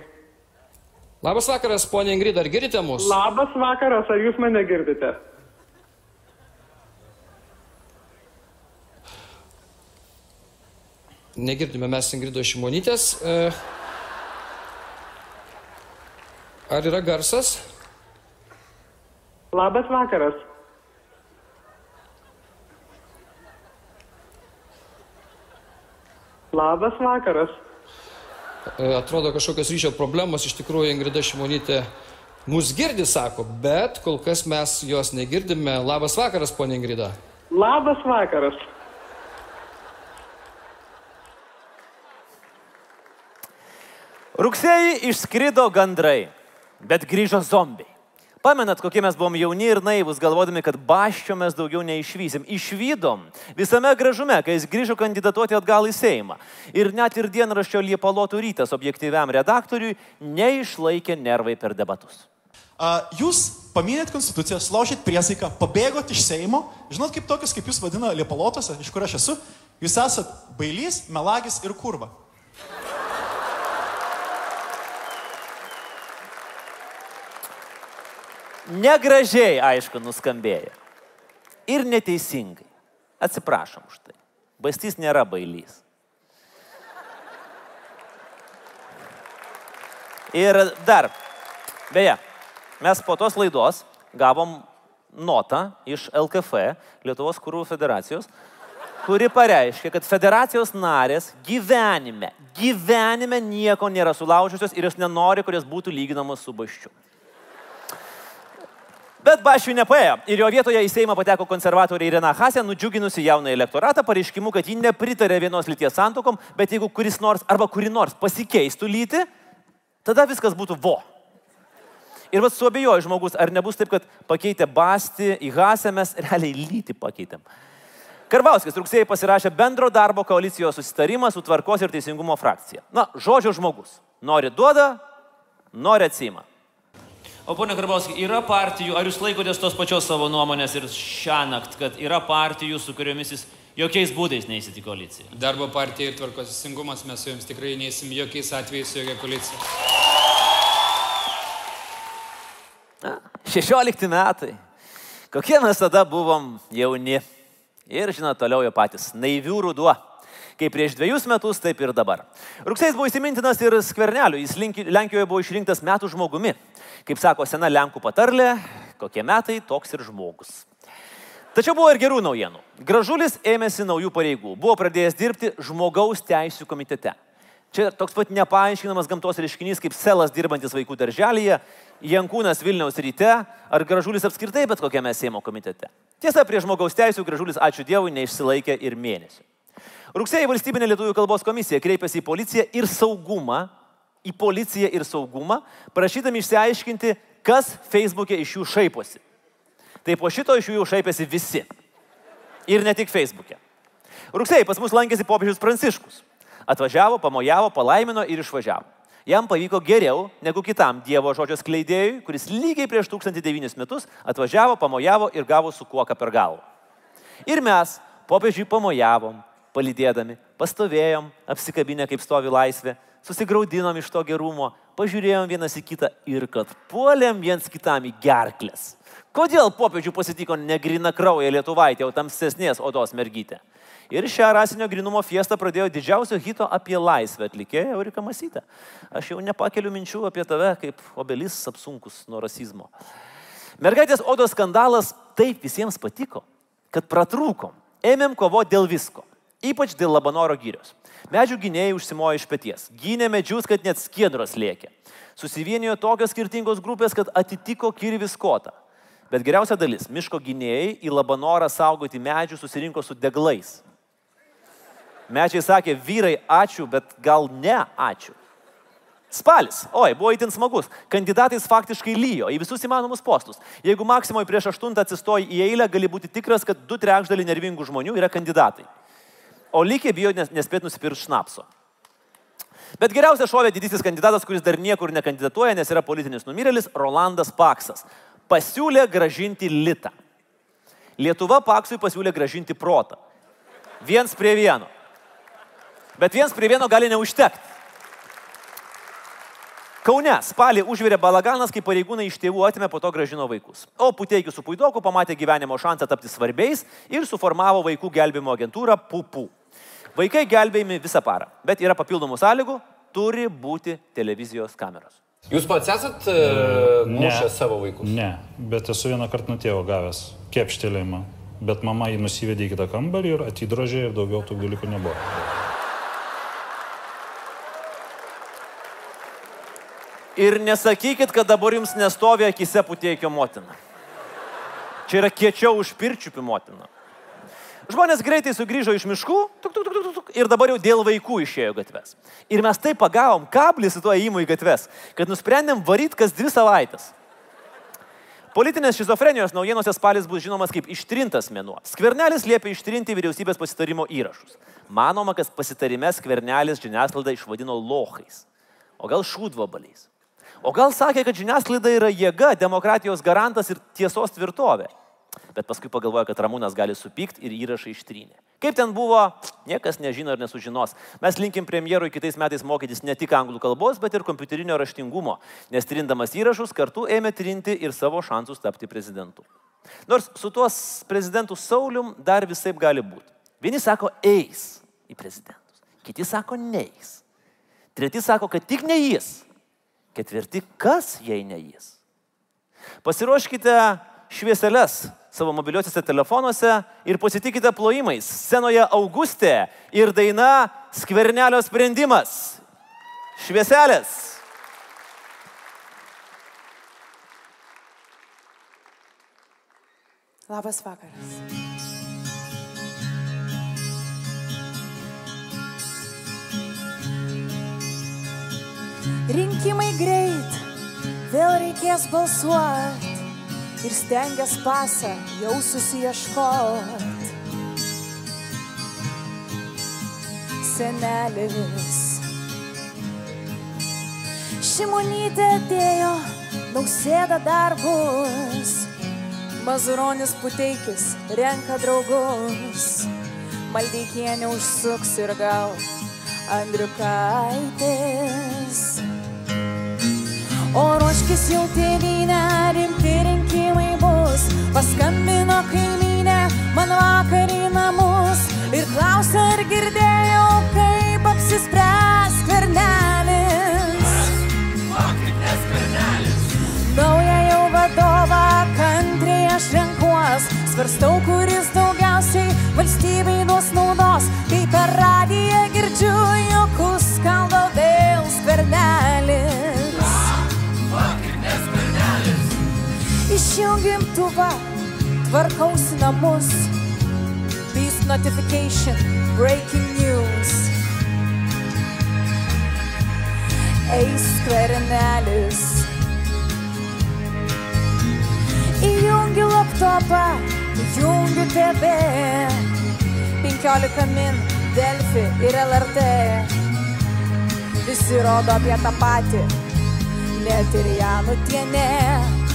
Labas vakaras, ponė Ingrida, ar girdite mus? Labas vakaras, ar jūs mane girdite? Negirdime mes Ingridos Šimonytės. E, Ar yra garsas? Labas vakaras. Labas vakaras. E, Atrodo kažkokios ryšio problemos, iš tikrųjų Ingrida Šimonytė mus girdi, sako, bet kol kas mes jos negirdime. Labas vakaras, ponė Ingrida. Labas vakaras. Rugsėjai išskrido gandrai, bet grįžo zombiai. Pamenat, kokie mes buvom jauni ir naivus, galvodami, kad baščio mes daugiau neišvysim. Išvydom visame gražume, kai jis grįžo kandidatuoti atgal į Seimą. Ir net ir dienraščio Liepalotų rytas objektyviam redaktoriui neišlaikė nervai per debatus. A, Jūs paminėt konstituciją, sulaužėt priesaiką, pabėgot iš Seimo, žinot kaip tokius, kaip jūs vadina Liepalotose, iš kur aš esu, jūs esat bailys, melagis ir kurva. Negražiai, aišku, nuskambėjo. Ir neteisingai. Atsiprašom už tai. Bastys nėra bailys. Ir dar, beje, mes po tos laidos gavom notą iš LKF, Lietuvos kūrų federacijos, kuri pareiškia, kad federacijos narės gyvenime, gyvenime nieko nėra sulaužusios ir jos nenori, kad jos būtų lyginamos su baščiu. Bet Bašiui nepaėjo ir jo vietoje į Seimą pateko konservatorė Irena Hasė, nudžiuginusi jauną elektoratą pareiškimu, kad ji nepritarė vienos lyties santokom, bet jeigu kuris nors arba kuri nors pasikeistų lyti, tada viskas būtų vo. Ir vas suabejojo žmogus, ar nebus taip, kad pakeitė basti į Hasę, mes realiai lyti pakeitėm. Karbauskis rugsėjai pasirašė bendro darbo koalicijos susitarimą su tvarkos ir teisingumo frakcija. Na, žodžio žmogus. Nori duoda, nori atsima. O ponia Karbauski, yra partijų, ar jūs laikotės tos pačios savo nuomonės ir šią naktį, kad yra partijų, su kuriomis jūs jokiais būdais neįsit į koaliciją? Darbo partija ir tvarkos teisingumas mes su jums tikrai neįsim jokiais atvejais su jokia koalicija. 16 metai. Kokie mes tada buvom jauni. Ir, žinot, toliau jo patys. Naivių ruduo. Kaip prieš dviejus metus, taip ir dabar. Rugsėjas buvo įsimintinas ir skverneliu. Jis Lenkijoje buvo išrinktas metų žmogumi. Kaip sako sena Lenkų patarlė, kokie metai, toks ir žmogus. Tačiau buvo ir gerų naujienų. Gražulis ėmėsi naujų pareigų. Buvo pradėjęs dirbti žmogaus teisų komitete. Čia toks pat nepaaiškinamas gamtos reiškinys kaip selas dirbantis vaikų darželėje, Jankūnas Vilniaus ryte ar Gražulis apskritai bet kokiame Seimo komitete. Tiesa, prie žmogaus teisų Gražulis, ačiū Dievui, neišsilaikė ir mėnesių. Rugsėjai valstybinė Lietuvų kalbos komisija kreipėsi į policiją ir saugumą, į policiją ir saugumą, prašydami išsiaiškinti, kas Facebook'e iš jų šaiposi. Tai po šito iš jų jau šaipėsi visi. Ir ne tik Facebook'e. Rugsėjai pas mus lankėsi popiežius Pranciškus. Atvažiavo, pamojavo, palaimino ir išvažiavo. Jam pavyko geriau negu kitam Dievo žodžio skleidėjui, kuris lygiai prieš 1009 metus atvažiavo, pamojavo ir gavo su kuoka per galvą. Ir mes popiežiui pamojavom, palydėdami, pastovėjom, apsikabinę kaip stovi laisvė, susigraudinom iš to gerumo, pažiūrėjom vienas į kitą ir kad puolėm viens kitam į gerklės. Kodėl popiežių pasitiko negrina krauja lietuvaitė, o tamsesnės odos mergytė? Ir šią rasinio grinumo fiestą pradėjo didžiausio hito apie laisvę atlikėja Eurika Masytė. Aš jau nepakeliu minčių apie tave kaip obelis apsunkus nuo rasizmo. Mergaitės odos skandalas taip visiems patiko, kad pratrūkom. Ėmėm kovoti dėl visko. Ypač dėl Labanoro gyrios. Medžių gynėjai užsimojo iš pėties. Gynė medžius, kad net skiedros lėkė. Susivienijo tokios skirtingos grupės, kad atitiko kirvis kotą. Bet geriausia dalis - miško gynėjai į Labanorą saugoti medžių susirinko su deglais. Medžiai sakė, vyrai, ačiū, bet gal ne ačiū. Spalis, oi, buvo itin smagus. Kandidatais faktiškai lyjo į visus įmanomus postus. Jeigu Maksimoje prieš aštuntą atsistoji į eilę, gali būti tikras, kad du trečdaliai nervingų žmonių yra kandidatai. O likė bijo nes- nespėt nusipirkti šnapso. Bet geriausia šovė didysis kandidatas, kuris dar niekur nekandidatuoja, nes yra politinis numirėlis - Rolandas Paksas. Pasiūlė gražinti litą. Lietuva Paksui pasiūlė gražinti protą. Viens prie vieno. Bet viens prie vieno gali neužtekti. Kaune spalį užvirė balaganas, kai pareigūnai iš tėvų atimė, po to gražino vaikus. O Puteikis su Puidoku pamatė gyvenimo šansą tapti svarbiais ir suformavo vaikų gelbėjimo agentūrą PUPU. Vaikai gelbėjami visą parą, bet yra papildomų sąlygų, turi būti televizijos kameros. Jūs pats esat Ne. mušęs savo vaikus? Ne, bet esu vieną kartą nuo tėvo gavęs kepštelėjimą. Bet mama jį nusivedė į kitą kambarį ir atidrožė ir daugiau tų dalykų nebuvo. Ir nesakykit, kad dabar jums nestovi akise Puteikio motina. Čia yra kiečiau už pirčiupių motiną. Žmonės greitai sugrįžo iš miškų tuk, tuk, tuk, tuk, tuk, ir dabar jau dėl vaikų išėjo gatves. Ir mes taip pagavom kablį su tuo įimu į gatves, kad nusprendėm varyti kas dvi savaitės. Politinės šizofrenijos naujienose spalis bus žinomas kaip ištrintas mėnuo. Skvernelis liepia ištrinti vyriausybės pasitarimo įrašus. Manoma, kad pasitarime skvernelis žiniasklaidą išvadino lohais, o gal šūdvabaliais. O gal sakė, kad žiniasklaida yra jėga, demokratijos garantas ir tiesos tvirtovė. Bet paskui pagalvojo, kad Ramūnas gali supykti ir įrašą ištrynė. Kaip ten buvo, niekas nežino ir nesužinos. Mes linkim premjerui kitais metais mokytis ne tik anglų kalbos, bet ir kompiuterinio raštingumo, nes trindamas įrašus kartu ėmė trinti ir savo šansus tapti prezidentu. Nors su tuos prezidentų Saulium dar visai gali būti. Vieni sako eis į prezidentus, kiti sako neis. Treti sako, kad tik ne jis. Ketvirti, kas jei ne jis? Pasiruoškite švieseles savo mobiliuosiuose telefonuose ir pasitikite plojimais. Scenoje Augustė ir daina Skvernelio sprendimas. Švieselės. Labas vakaras. Rinkimai greit, vėl reikės balsuoti ir stengias pasą jau susieškot. Senelis. Šimonytė atėjo, nausėda dar bus. Mazuronis puteikis renka draugus. Maldeikienė užsuks ir gal Andriukaitis. O ruoškis jau tėvynę, rimti rinkimai bus. Paskambino kaimynė man vakar į namus ir klausė, ar girdėjau, kaip apsispręs kvernelis. Naują jau vadovą kantriai aš renkuos, svarstau, kuris daugiausiai valstybei duos naudos, kai per radiją girdžiu jokus kalba Išjungiam tuvą, tvarkausi namus. Beast notification, breaking news. Eis skvernelis. Įjungiu laptopą, įjungiu TV. 15 min, Delfi ir LRT. Visi rodo apie tą patį, net ir Janutienė.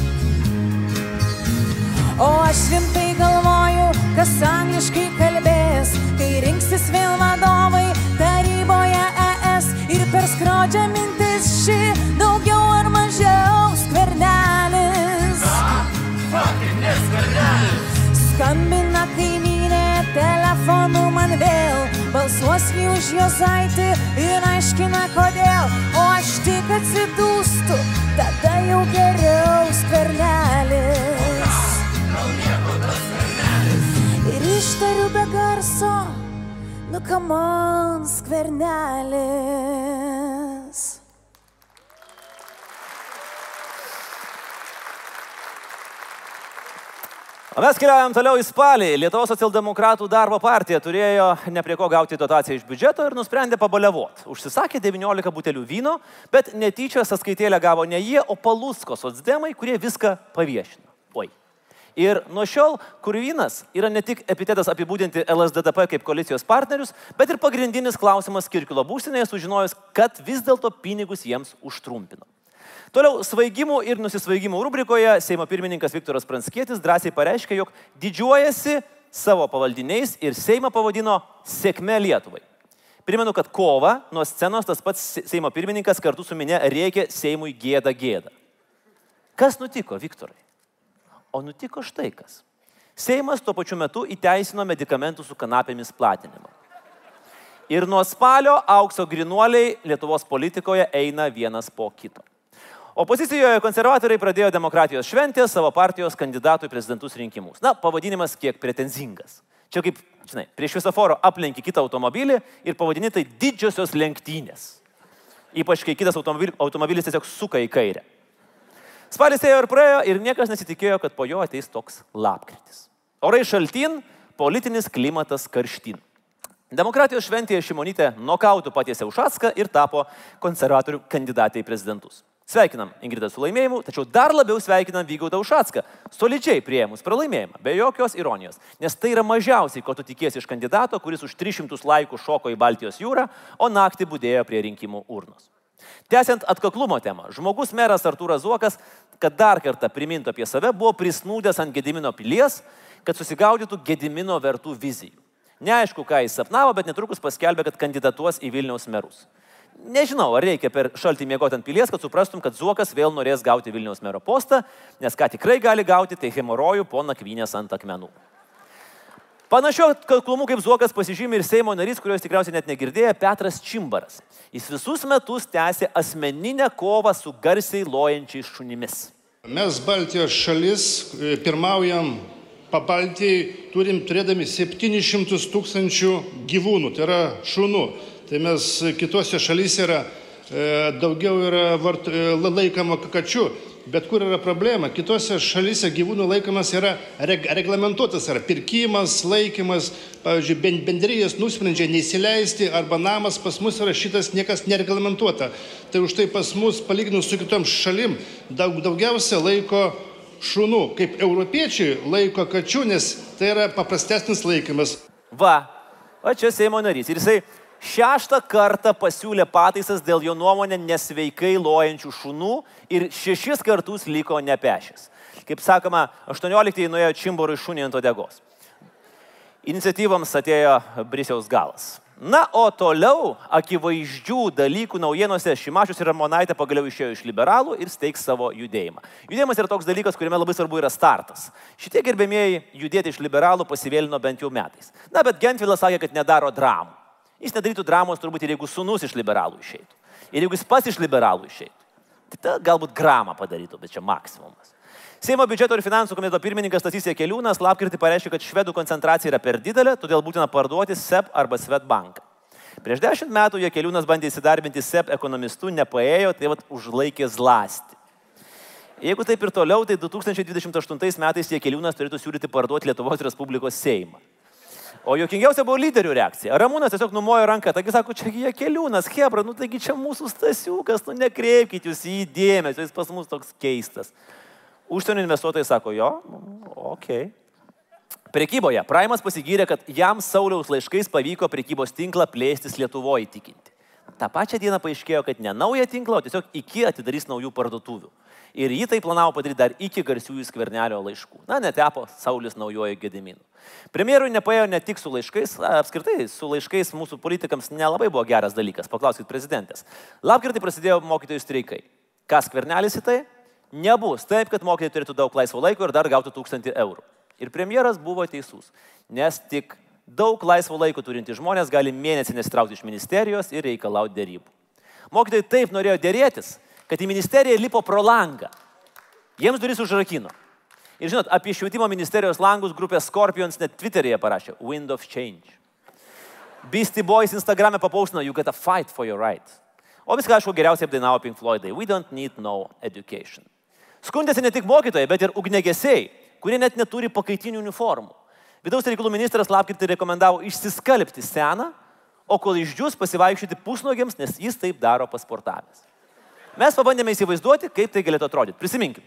O aš rimtai galvoju, kas angliškai kalbės, kai rinksis vėl vadovai taryboje ES ir per skrodžią mintis ši daugiau ar mažiau skvernelis. Skambina kaimynė telefonu man vėl, balsuos jį už Jozaitį ir aiškina kodėl, o aš tik atsidūstu, tada jau geriau skvernelis. Ir ištariu be garso, nu kamon skvernelis. O mes keliaujam toliau į spalį. Lietuvos socialdemokratų darbo partija turėjo ne prie ko gauti dotaciją iš biudžeto ir nusprendė pabalevot. Užsisakė 19 butelių vyno, bet netyčia sąskaitėlę gavo ne jie, o palusko socdemai, kurie viską paviešino. Oi. Ir nuo šiol kurvynas yra ne tik epitetas apibūdinti LSDDP kaip koalicijos partnerius, bet ir pagrindinis klausimas Kirkilo būstinėje sužinojus, kad vis dėlto pinigus jiems užtrumpino. Toliau svaigimų ir nusisvaigimų rubrikoje Seimo pirmininkas Viktoras Pranskietis drąsiai pareiškė, jog didžiuojasi savo pavaldiniais ir Seimą pavadino sėkme Lietuvai. Primenu, kad kova nuo scenos tas pats Seimo pirmininkas kartu su minė rėkė Seimui gėda gėda. Kas nutiko, Viktorai? O nutiko štai kas. Seimas tuo pačiu metu įteisino medikamentų su kanapėmis platinimą. Ir nuo spalio aukso grinuoliai Lietuvos politikoje eina vienas po kito. Opozicijoje konservatoriai pradėjo demokratijos šventę savo partijos kandidatų į prezidentus rinkimus. Na, pavadinimas kiek pretenzingas. Čia kaip, žinai, prie šviesoforo aplenki kitą automobilį ir pavadini tai didžiosios lenktynės. Ypač kai kitas automobilis, automobilis tiesiog suka į kairę. Spalis ėjo ir praėjo ir niekas nesitikėjo, kad po jo ateis toks lapkritis. Orai šaltin, politinis klimatas karštin. Demokratijos šventėje Šimonytė nokautų patiesė Ušatską ir tapo konservatorių kandidatai į prezidentus. Sveikinam Ingridą su laimėjimu, tačiau dar labiau sveikinam Vygaudą Ušatską, solidžiai prieimus pralaimėjimą, be jokios ironijos, nes tai yra mažiausiai, ko tu tikiesi iš kandidato, kuris už 300 laikų šoko į Baltijos jūrą, o naktį būdėjo prie rinkimų urnos. Tęsiant atkaklumo temą, žmogus meras Artūras Zuokas, kad dar kartą primintų apie save, buvo prisnūdęs ant Gedimino pilies, kad susigaudytų Gedimino vertų vizijų. Neaišku, ką jis sapnavo, bet netrukus paskelbė, kad kandidatuos į Vilniaus merus. Nežinau, ar reikia per šaltį miegoti ant pilies, kad suprastum, kad Zuokas vėl norės gauti Vilniaus mero postą, nes ką tikrai gali gauti, tai hemorojų po nakvynės ant akmenų. Panašiu atkaklumu kaip Zuokas pasižymė ir Seimo narys, kurios tikriausiai net negirdėjo, Petras Čimbaras. Jis visus metus tęsė asmeninę kovą su garsiai lojančiais šunimis. Mes Baltijos šalis e, pirmaujam Pabaltijai, turim turėdami 700 tūkstančių gyvūnų, tai yra šunų. Tai mes kitose šalyse yra e, daugiau yra vart, e, laikoma kačių. Bet kur yra problema? Kitose šalyse gyvūnų laikomas yra reg reglamentuotas, yra pirkimas, laikymas, pavyzdžiui, ben bendrijas nusprendžia neįsileisti arba namas pas mus yra šitas niekas nereglamentuota. Tai už tai pas mus, palyginus su kitom šalim, daug, daugiausia laiko šunų, kaip europiečiai laiko kačių, nes tai yra paprastesnis laikymas. Va, o čia Seimo narys. Ir jisai šeštą kartą pasiūlė pataisas dėl jo nuomonė nesveikai lojančių šunų ir šešis kartus liko nepešęs. Kaip sakoma, 18-ieji nuėjo čimborui šunį ant odegos. Iniciatyvams atėjo Brisiaus galas. Na, o toliau akivaizdžių dalykų naujienose Šimašius ir Ramonaitė pagaliau išėjo iš liberalų ir steigs savo judėjimą. Judėjimas yra toks dalykas, kuriame labai svarbu yra startas. Šitie gerbėmieji judėti iš liberalų pasivėlino bent jau metais. Na, bet Gentvilas sakė, kad nedaro dramų. Jis nedarytų dramos turbūt ir jeigu sunus iš liberalų išeitų. Ir jeigu jis pats iš liberalų išeitų. Tai tada galbūt gramą padarytų, bet čia maksimumas. Seimo biudžeto ir finansų komiteto pirmininkas Tasys Jekeliūnas lapkritį pareiškė, kad švedų koncentracija yra per didelė, todėl būtina parduoti SEP arba Svetbanką. Prieš dešimt metų Jekeliūnas bandė įsidarbinti SEP ekonomistu, nepaėjo, tai vad užlaikė zlasti. Jeigu taip ir toliau, tai 2028 metais Jekeliūnas turėtų siūlyti parduoti Lietuvos Respublikos Seimą. O jokingiausia buvo lyderių reakcija. Ramūnas tiesiog numojo ranką, taigi sako, čia jie keliūnas, Hebra, nu taigi čia mūsų stasiukas, nu nekreipkite jūs į jį dėmesio, jis pas mus toks keistas. Užsienio investuotojai sako, jo, ok. Prekyboje Praimas pasigyrė, kad jam Sauliaus laiškais pavyko prekybos tinklą plėstis Lietuvoje įtikinti. Ta pačia diena paaiškėjo, kad ne naują tinklą, o tiesiog iki atidarys naujų parduotuvių. Ir jį tai planavo padaryti dar iki garsiųjų skvernelio laiškų. Na, netepo Saulis naujojo Gediminu. Premjerui nepaėjo ne tik su laiškais, apskritai su laiškais mūsų politikams nelabai buvo geras dalykas. Paklauskit prezidentės. Lapkritį prasidėjo mokytojų streikai. Kas skvernelis į tai? Nebus taip, kad mokytojai turėtų daug laisvo laiko ir dar gautų tūkstantį eurų. Ir premjeras buvo teisus, nes tik daug laisvo laiko turintys žmonės gali mėnesį nesitraukti iš ministerijos ir reikalauti dėrybų. Mokytojai taip norėjo dėrėtis, kad į ministeriją lipo pro langą. Jiems duris užrakino. Ir žinot, apie švietimo ministerijos langus grupė Scorpions net Twitter'yje parašė Wind of Change. Beastie Boys Instagram'e papausino You gotta fight for your right. O viską, aišku, geriausiai apdainavo Pink Floydai. We don't need no education. Skundėsi ne tik mokytojai, bet ir ugnegesiai, kurie net neturi pakaitinių uniformų. Vidaus reikalų ministras lapkritį rekomendavo išsiskalbti seną, o kol išdžius pasivaikščioti pusnuogiams, nes jis taip daro pasportavęs. Mes pabandėme įsivaizduoti, kaip tai galėtų atrodyti. Prisiminkim.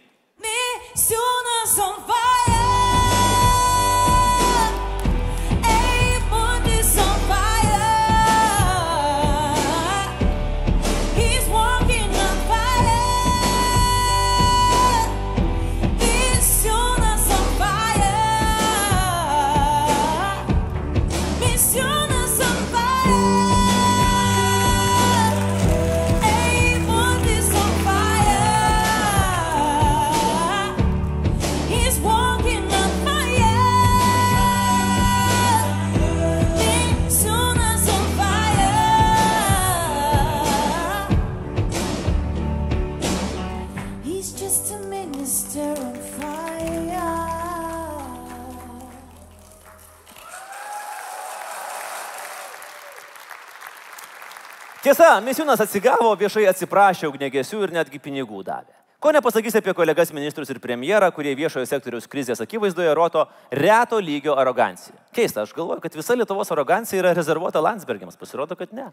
Tiesa, Misiūnas atsigavo, viešai atsiprašė ugnegesių ir netgi pinigų davė. Ko nepasakysi apie kolegas ministrus ir premjerą, kurie viešojo sektoriaus krizės akivaizdoje rodo reto lygio aroganciją. Keista, aš galvoju, kad visa Lietuvos arogancija yra rezervuota Landsbergiams, pasirodo, kad ne.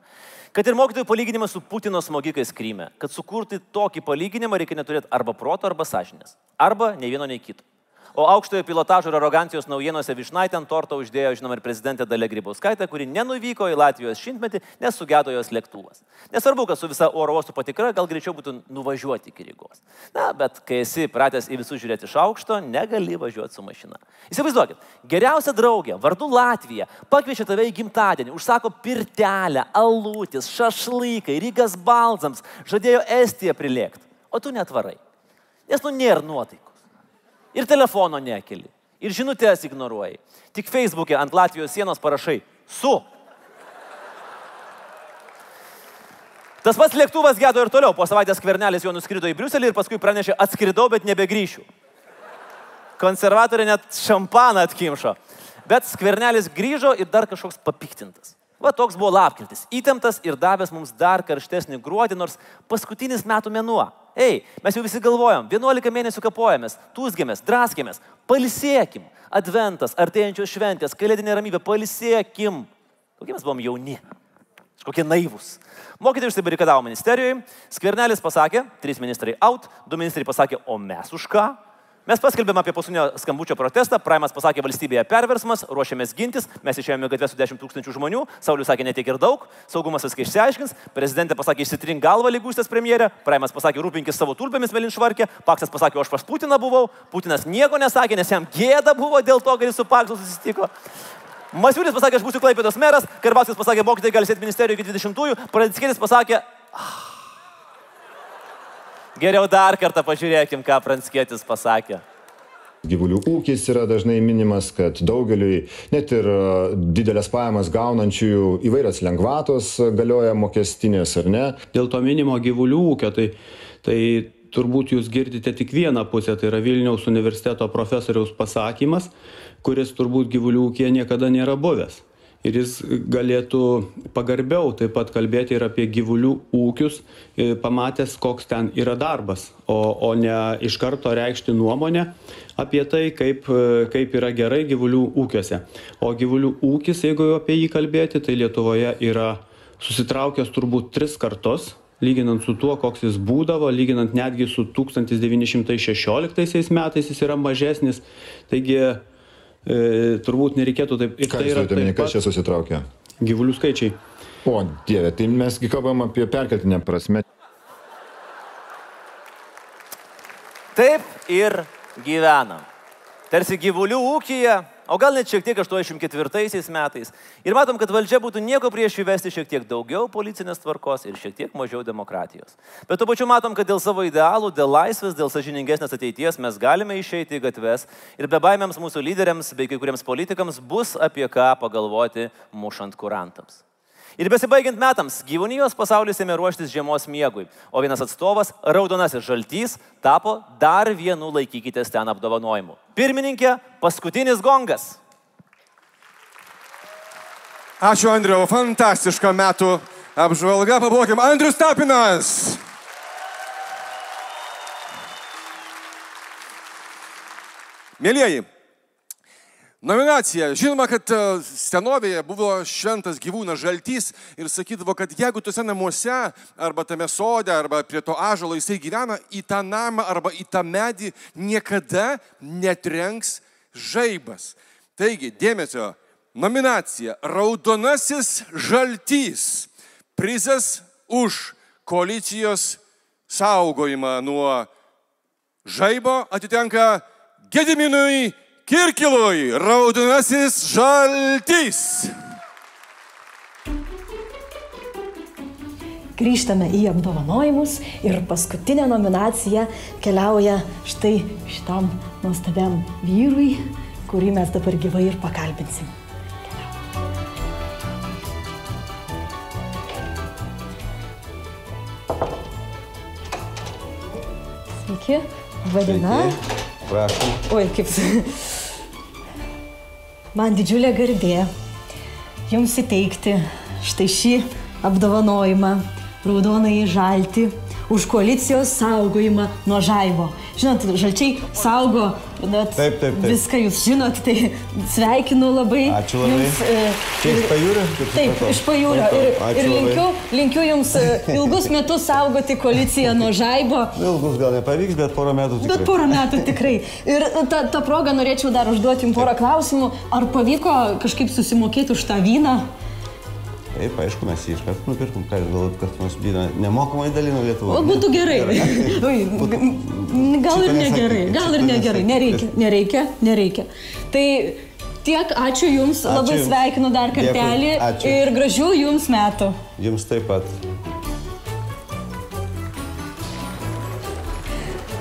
Kad ir mokytojų palyginimas su Putino smogikais Kryme, kad sukurti tokį palyginimą reikia neturėti arba proto, arba sąžinės. Arba ne vieno, nei kito. O aukštojo pilotažo ir arogancijos naujienose Višnaitė ant torto uždėjo, žinoma, ir prezidentė Dalia Grybauskaitė, kuri nenuvyko į Latvijos šimtmetį, nes sugedo jos lėktuvas. Nesvarbu, kad su visa oro uostų patikra gal greičiau būtų nuvažiuoti iki Rygos. Na, bet kai esi pratęs į visus žiūrėti iš aukšto, negali važiuoti su mašina. Įsivaizduokit, geriausia draugė, vardu Latvija, pakviečia tave į gimtadienį, užsako pirtelę, alūtis, šašlykai, Rygas balzams, žadėjo Estiją prilėkti, o tu netvarai. Nes nu nėra nuotaikų. Ir telefono nekeli. Ir žinutės ignoruoji. Tik Facebook'e ant Latvijos sienos parašai su. Tas pats lėktuvas gedo ir toliau. Po savaitės skvernelis jo nuskrido į Briuselį ir paskui pranešė, atskridau, bet nebegrįšiu. Konservatoriai net šampaną atkimšo. Bet skvernelis grįžo ir dar kažkoks papiktintas. Va toks buvo lapkritis. Įtemptas ir davęs mums dar karštesnį gruodį, nors paskutinis metų mėnuo. Ei, mes jau visi galvojom, 11 mėnesių kapojamės, tūsgėmės, draskėmės, palisėkim. Adventas, artėjančios šventės, kalėdinė ramybė, palisėkim. Kokie mes buvom jauni. Kokie naivus. Mokytojai užsibarikadavo ministerijoje, skvernelis pasakė, trys ministrai out, du ministrai pasakė, o mes už ką? Mes paskelbėm apie paskutinio skambučio protestą, Praimas pasakė valstybėje perversmas, ruošiamės gintis, mes išėjome gatvę su 10 tūkstančių žmonių, Saulis sakė netiek ir daug, saugumas viską išsiaiškins, prezidentė pasakė išsitrink galvą lygūstės premjerė, Praimas pasakė rūpinkis savo tulpėmis melinšvarkė, Paksas pasakė, aš pas Putiną buvau, Putinas nieko nesakė, nes jam gėda buvo dėl to, kad jis su Paksu susitiko. Masiulis pasakė, aš būsiu Klaipėdos meras, Karbauskis pasakė, mokytojai gali sėti ministerijoje iki 20-ųjų, Pradėtskėlis pasakė, geriau dar kartą pažiūrėkim, ką Pranskėtis pasakė. Gyvulių ūkis yra dažnai minimas, kad daugeliui net ir e, didelės pajamas gaunančiųjų įvairios lengvatos galioja mokestinės ar ne. Dėl to minimo gyvulių ūkio, tai, tai turbūt jūs girdite tik vieną pusę, tai yra Vilniaus universiteto profesoriaus pasakymas, kuris turbūt gyvulių ūkija niekada nėra buvęs. Ir jis galėtų pagarbiau taip pat kalbėti ir apie gyvulių ūkius, e, pamatęs, koks ten yra darbas, o, o ne iš karto reikšti nuomonę apie tai, kaip, e, kaip yra gerai gyvulių ūkiuose. O gyvulių ūkis, jeigu jau apie jį kalbėti, tai Lietuvoje yra susitraukęs turbūt tris kartus, lyginant su tuo, koks jis būdavo, lyginant netgi su 1916 metais jis yra mažesnis. Taigi e, turbūt nereikėtų taip. Ir Ką tai yra taip kas čia susitraukia? gyvulių skaičiai. O, dieve, tai mesgi kalbam apie perkeltinę prasme. Taip ir gyvenam. Tarsi gyvulių ūkija, o gal net šiek tiek 84 metais. Ir matom, kad valdžia būtų nieko prieš įvesti šiek tiek daugiau policinės tvarkos ir šiek tiek mažiau demokratijos. Bet tuo pačiu matom, kad dėl savo idealų, dėl laisvės, dėl sažiningesnės ateities mes galime išeiti į gatves ir be baimėms mūsų lyderiams bei kai kuriems politikams bus apie ką pagalvoti mušant kurantams. Ir besibaigiant metams, gyvūnijos pasaulis ėmė ruoštis žiemos miegui, o vienas atstovas, raudonasis žaltys, tapo dar vienu laikykitės ten apdovanojimu. Pirmininkė, paskutinis gongas. Ačiū Andriu, fantastiška metų apžvalga. Pablokim, Andrius Tapinas. Mėlyjeji, nominacija. Žinoma, kad e, senovėje buvo šventas gyvūnas žaltys ir sakydavo, kad jeigu tuose namuose arba tame sode arba prie to ažalo jisai gyvena, į tą namą arba į tą medį niekada netrenks žaibas. Taigi, dėmesio, nominacija Raudonasis žaltys. Prizas už koalicijos saugojimą nuo žaibo atitenka Gediminui Kirkilui, Raudonasis žaltys. Grįžtame į apdovanojimus ir paskutinė nominacija keliauja štai šitam nuostabiam vyrui, kurį mes dabar gyvai ir pakalbinsim. Sveiki, vadina. Prašom. Oi, kaip. Man didžiulė garbė jums įteikti štai šį apdovanojimą raudonai žalti už koalicijos saugojimą nuo žaibo. Žinot, žalčiai saugo net Taip, taip, taip. viską jūs žinot, tai sveikinu labai. Ačiū labai. Jums, e, Čia iš ir- pajūrio, Taip, iš pajūrio. Ir, ir linkiu, linkiu jums e, ilgus metus saugoti koaliciją nuo žaibo. Ilgus gal nepavyks, bet porą metų tikrai. Bet porą metų tikrai. Ir tą, tą progą norėčiau dar užduoti jums porą klausimų. Ar pavyko kažkaip susimokėti už tą vyną? Taip, aišku, mes jį iš karto nupirkom, ką jūs galvojat, kad mums vyną nemokamai dalino O Lietuvoje. būtų gerai. [laughs] Oi, g- gal ir negerai, gal ir negerai. Nereikia, nereikia, nereikia. Tai tiek, ačiū Jums, Ačiū labai jums. sveikinu dar kartelį ir gražių Jums metų. Jums taip pat.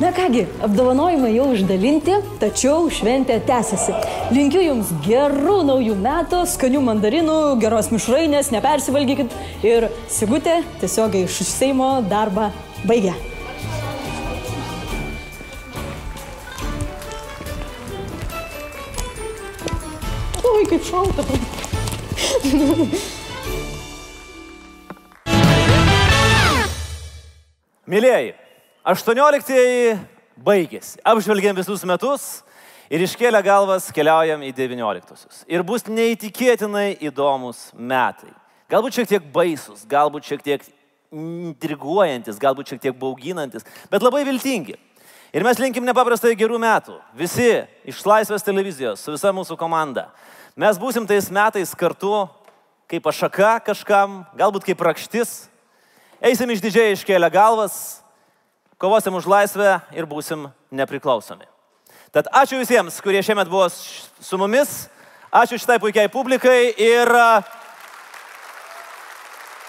Na kągi, apdovanojimai jau išdalinti, tačiau šventė tęsiasi. Linkiu Jums gerų naujų metų, skanių mandarinų, geros mišrainės, nepersivalgykit. Ir Sigutė tiesiogiai iš Seimo darbą baigia. Oi, kaip šalta. Mėlyjeji, 18-ieji baigėsi. Apžvelgėm visus metus ir iškėlę galvas keliaujam į 19-osius. Ir bus neįtikėtinai įdomus metai. Galbūt šiek tiek baisus, galbūt šiek tiek intriguojantis, galbūt šiek tiek bauginantis, bet labai viltingi. Ir mes linkim nepaprastai gerų metų. Visi iš Laisvės televizijos, su visa mūsų komanda. Mes būsim tais metais kartu kaip pašaka kažkam, galbūt kaip rakštis. Eisim išdidžiai iškėlę galvas, kovosim už laisvę ir būsim nepriklausomi. Tad ačiū visiems, kurie šiemet buvo su mumis. Ačiū šitai puikiai publikai ir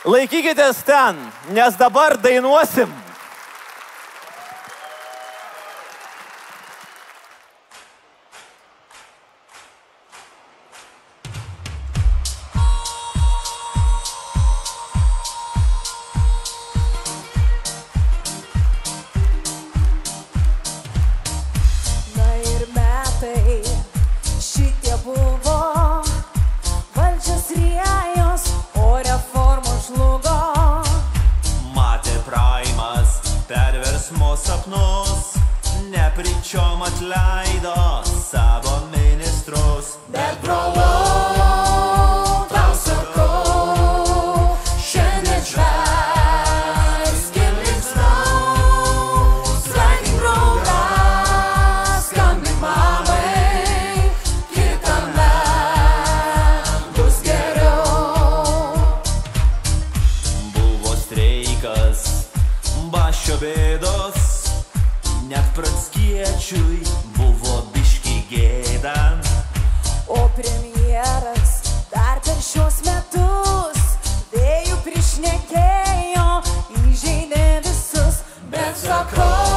laikykitės ten, nes dabar dainuosim. Perversmo sapnus, nepričiom atleido savo ministrus. Bet brolau, šios metus. Vėjų prišnekėjo, įžeidė visus, bet sakau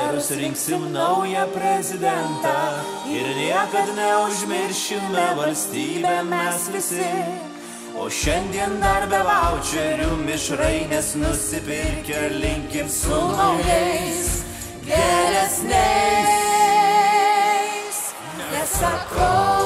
merus, rinksim naują prezidentą ir niekad neužmiršime valstybę mes visi. O šiandien dar be voucherių mišrainės nusipirkę linkim su naujais geresniais. Nesakau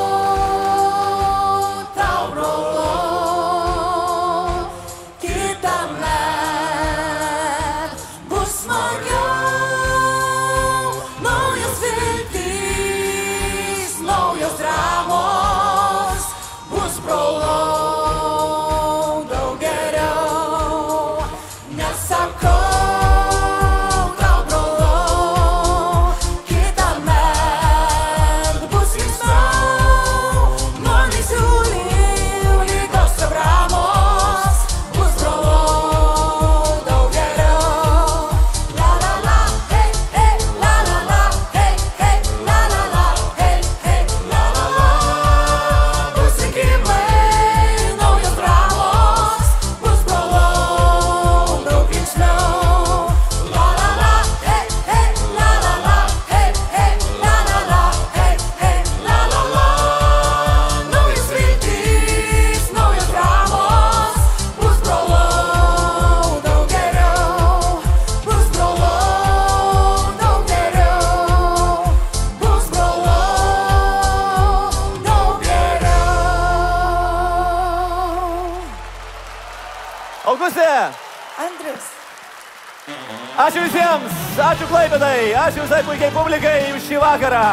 puikiai publikai už šį vakarą.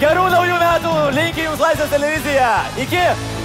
Gerų naujų metų, linki Jums Laisvės televizija. Iki.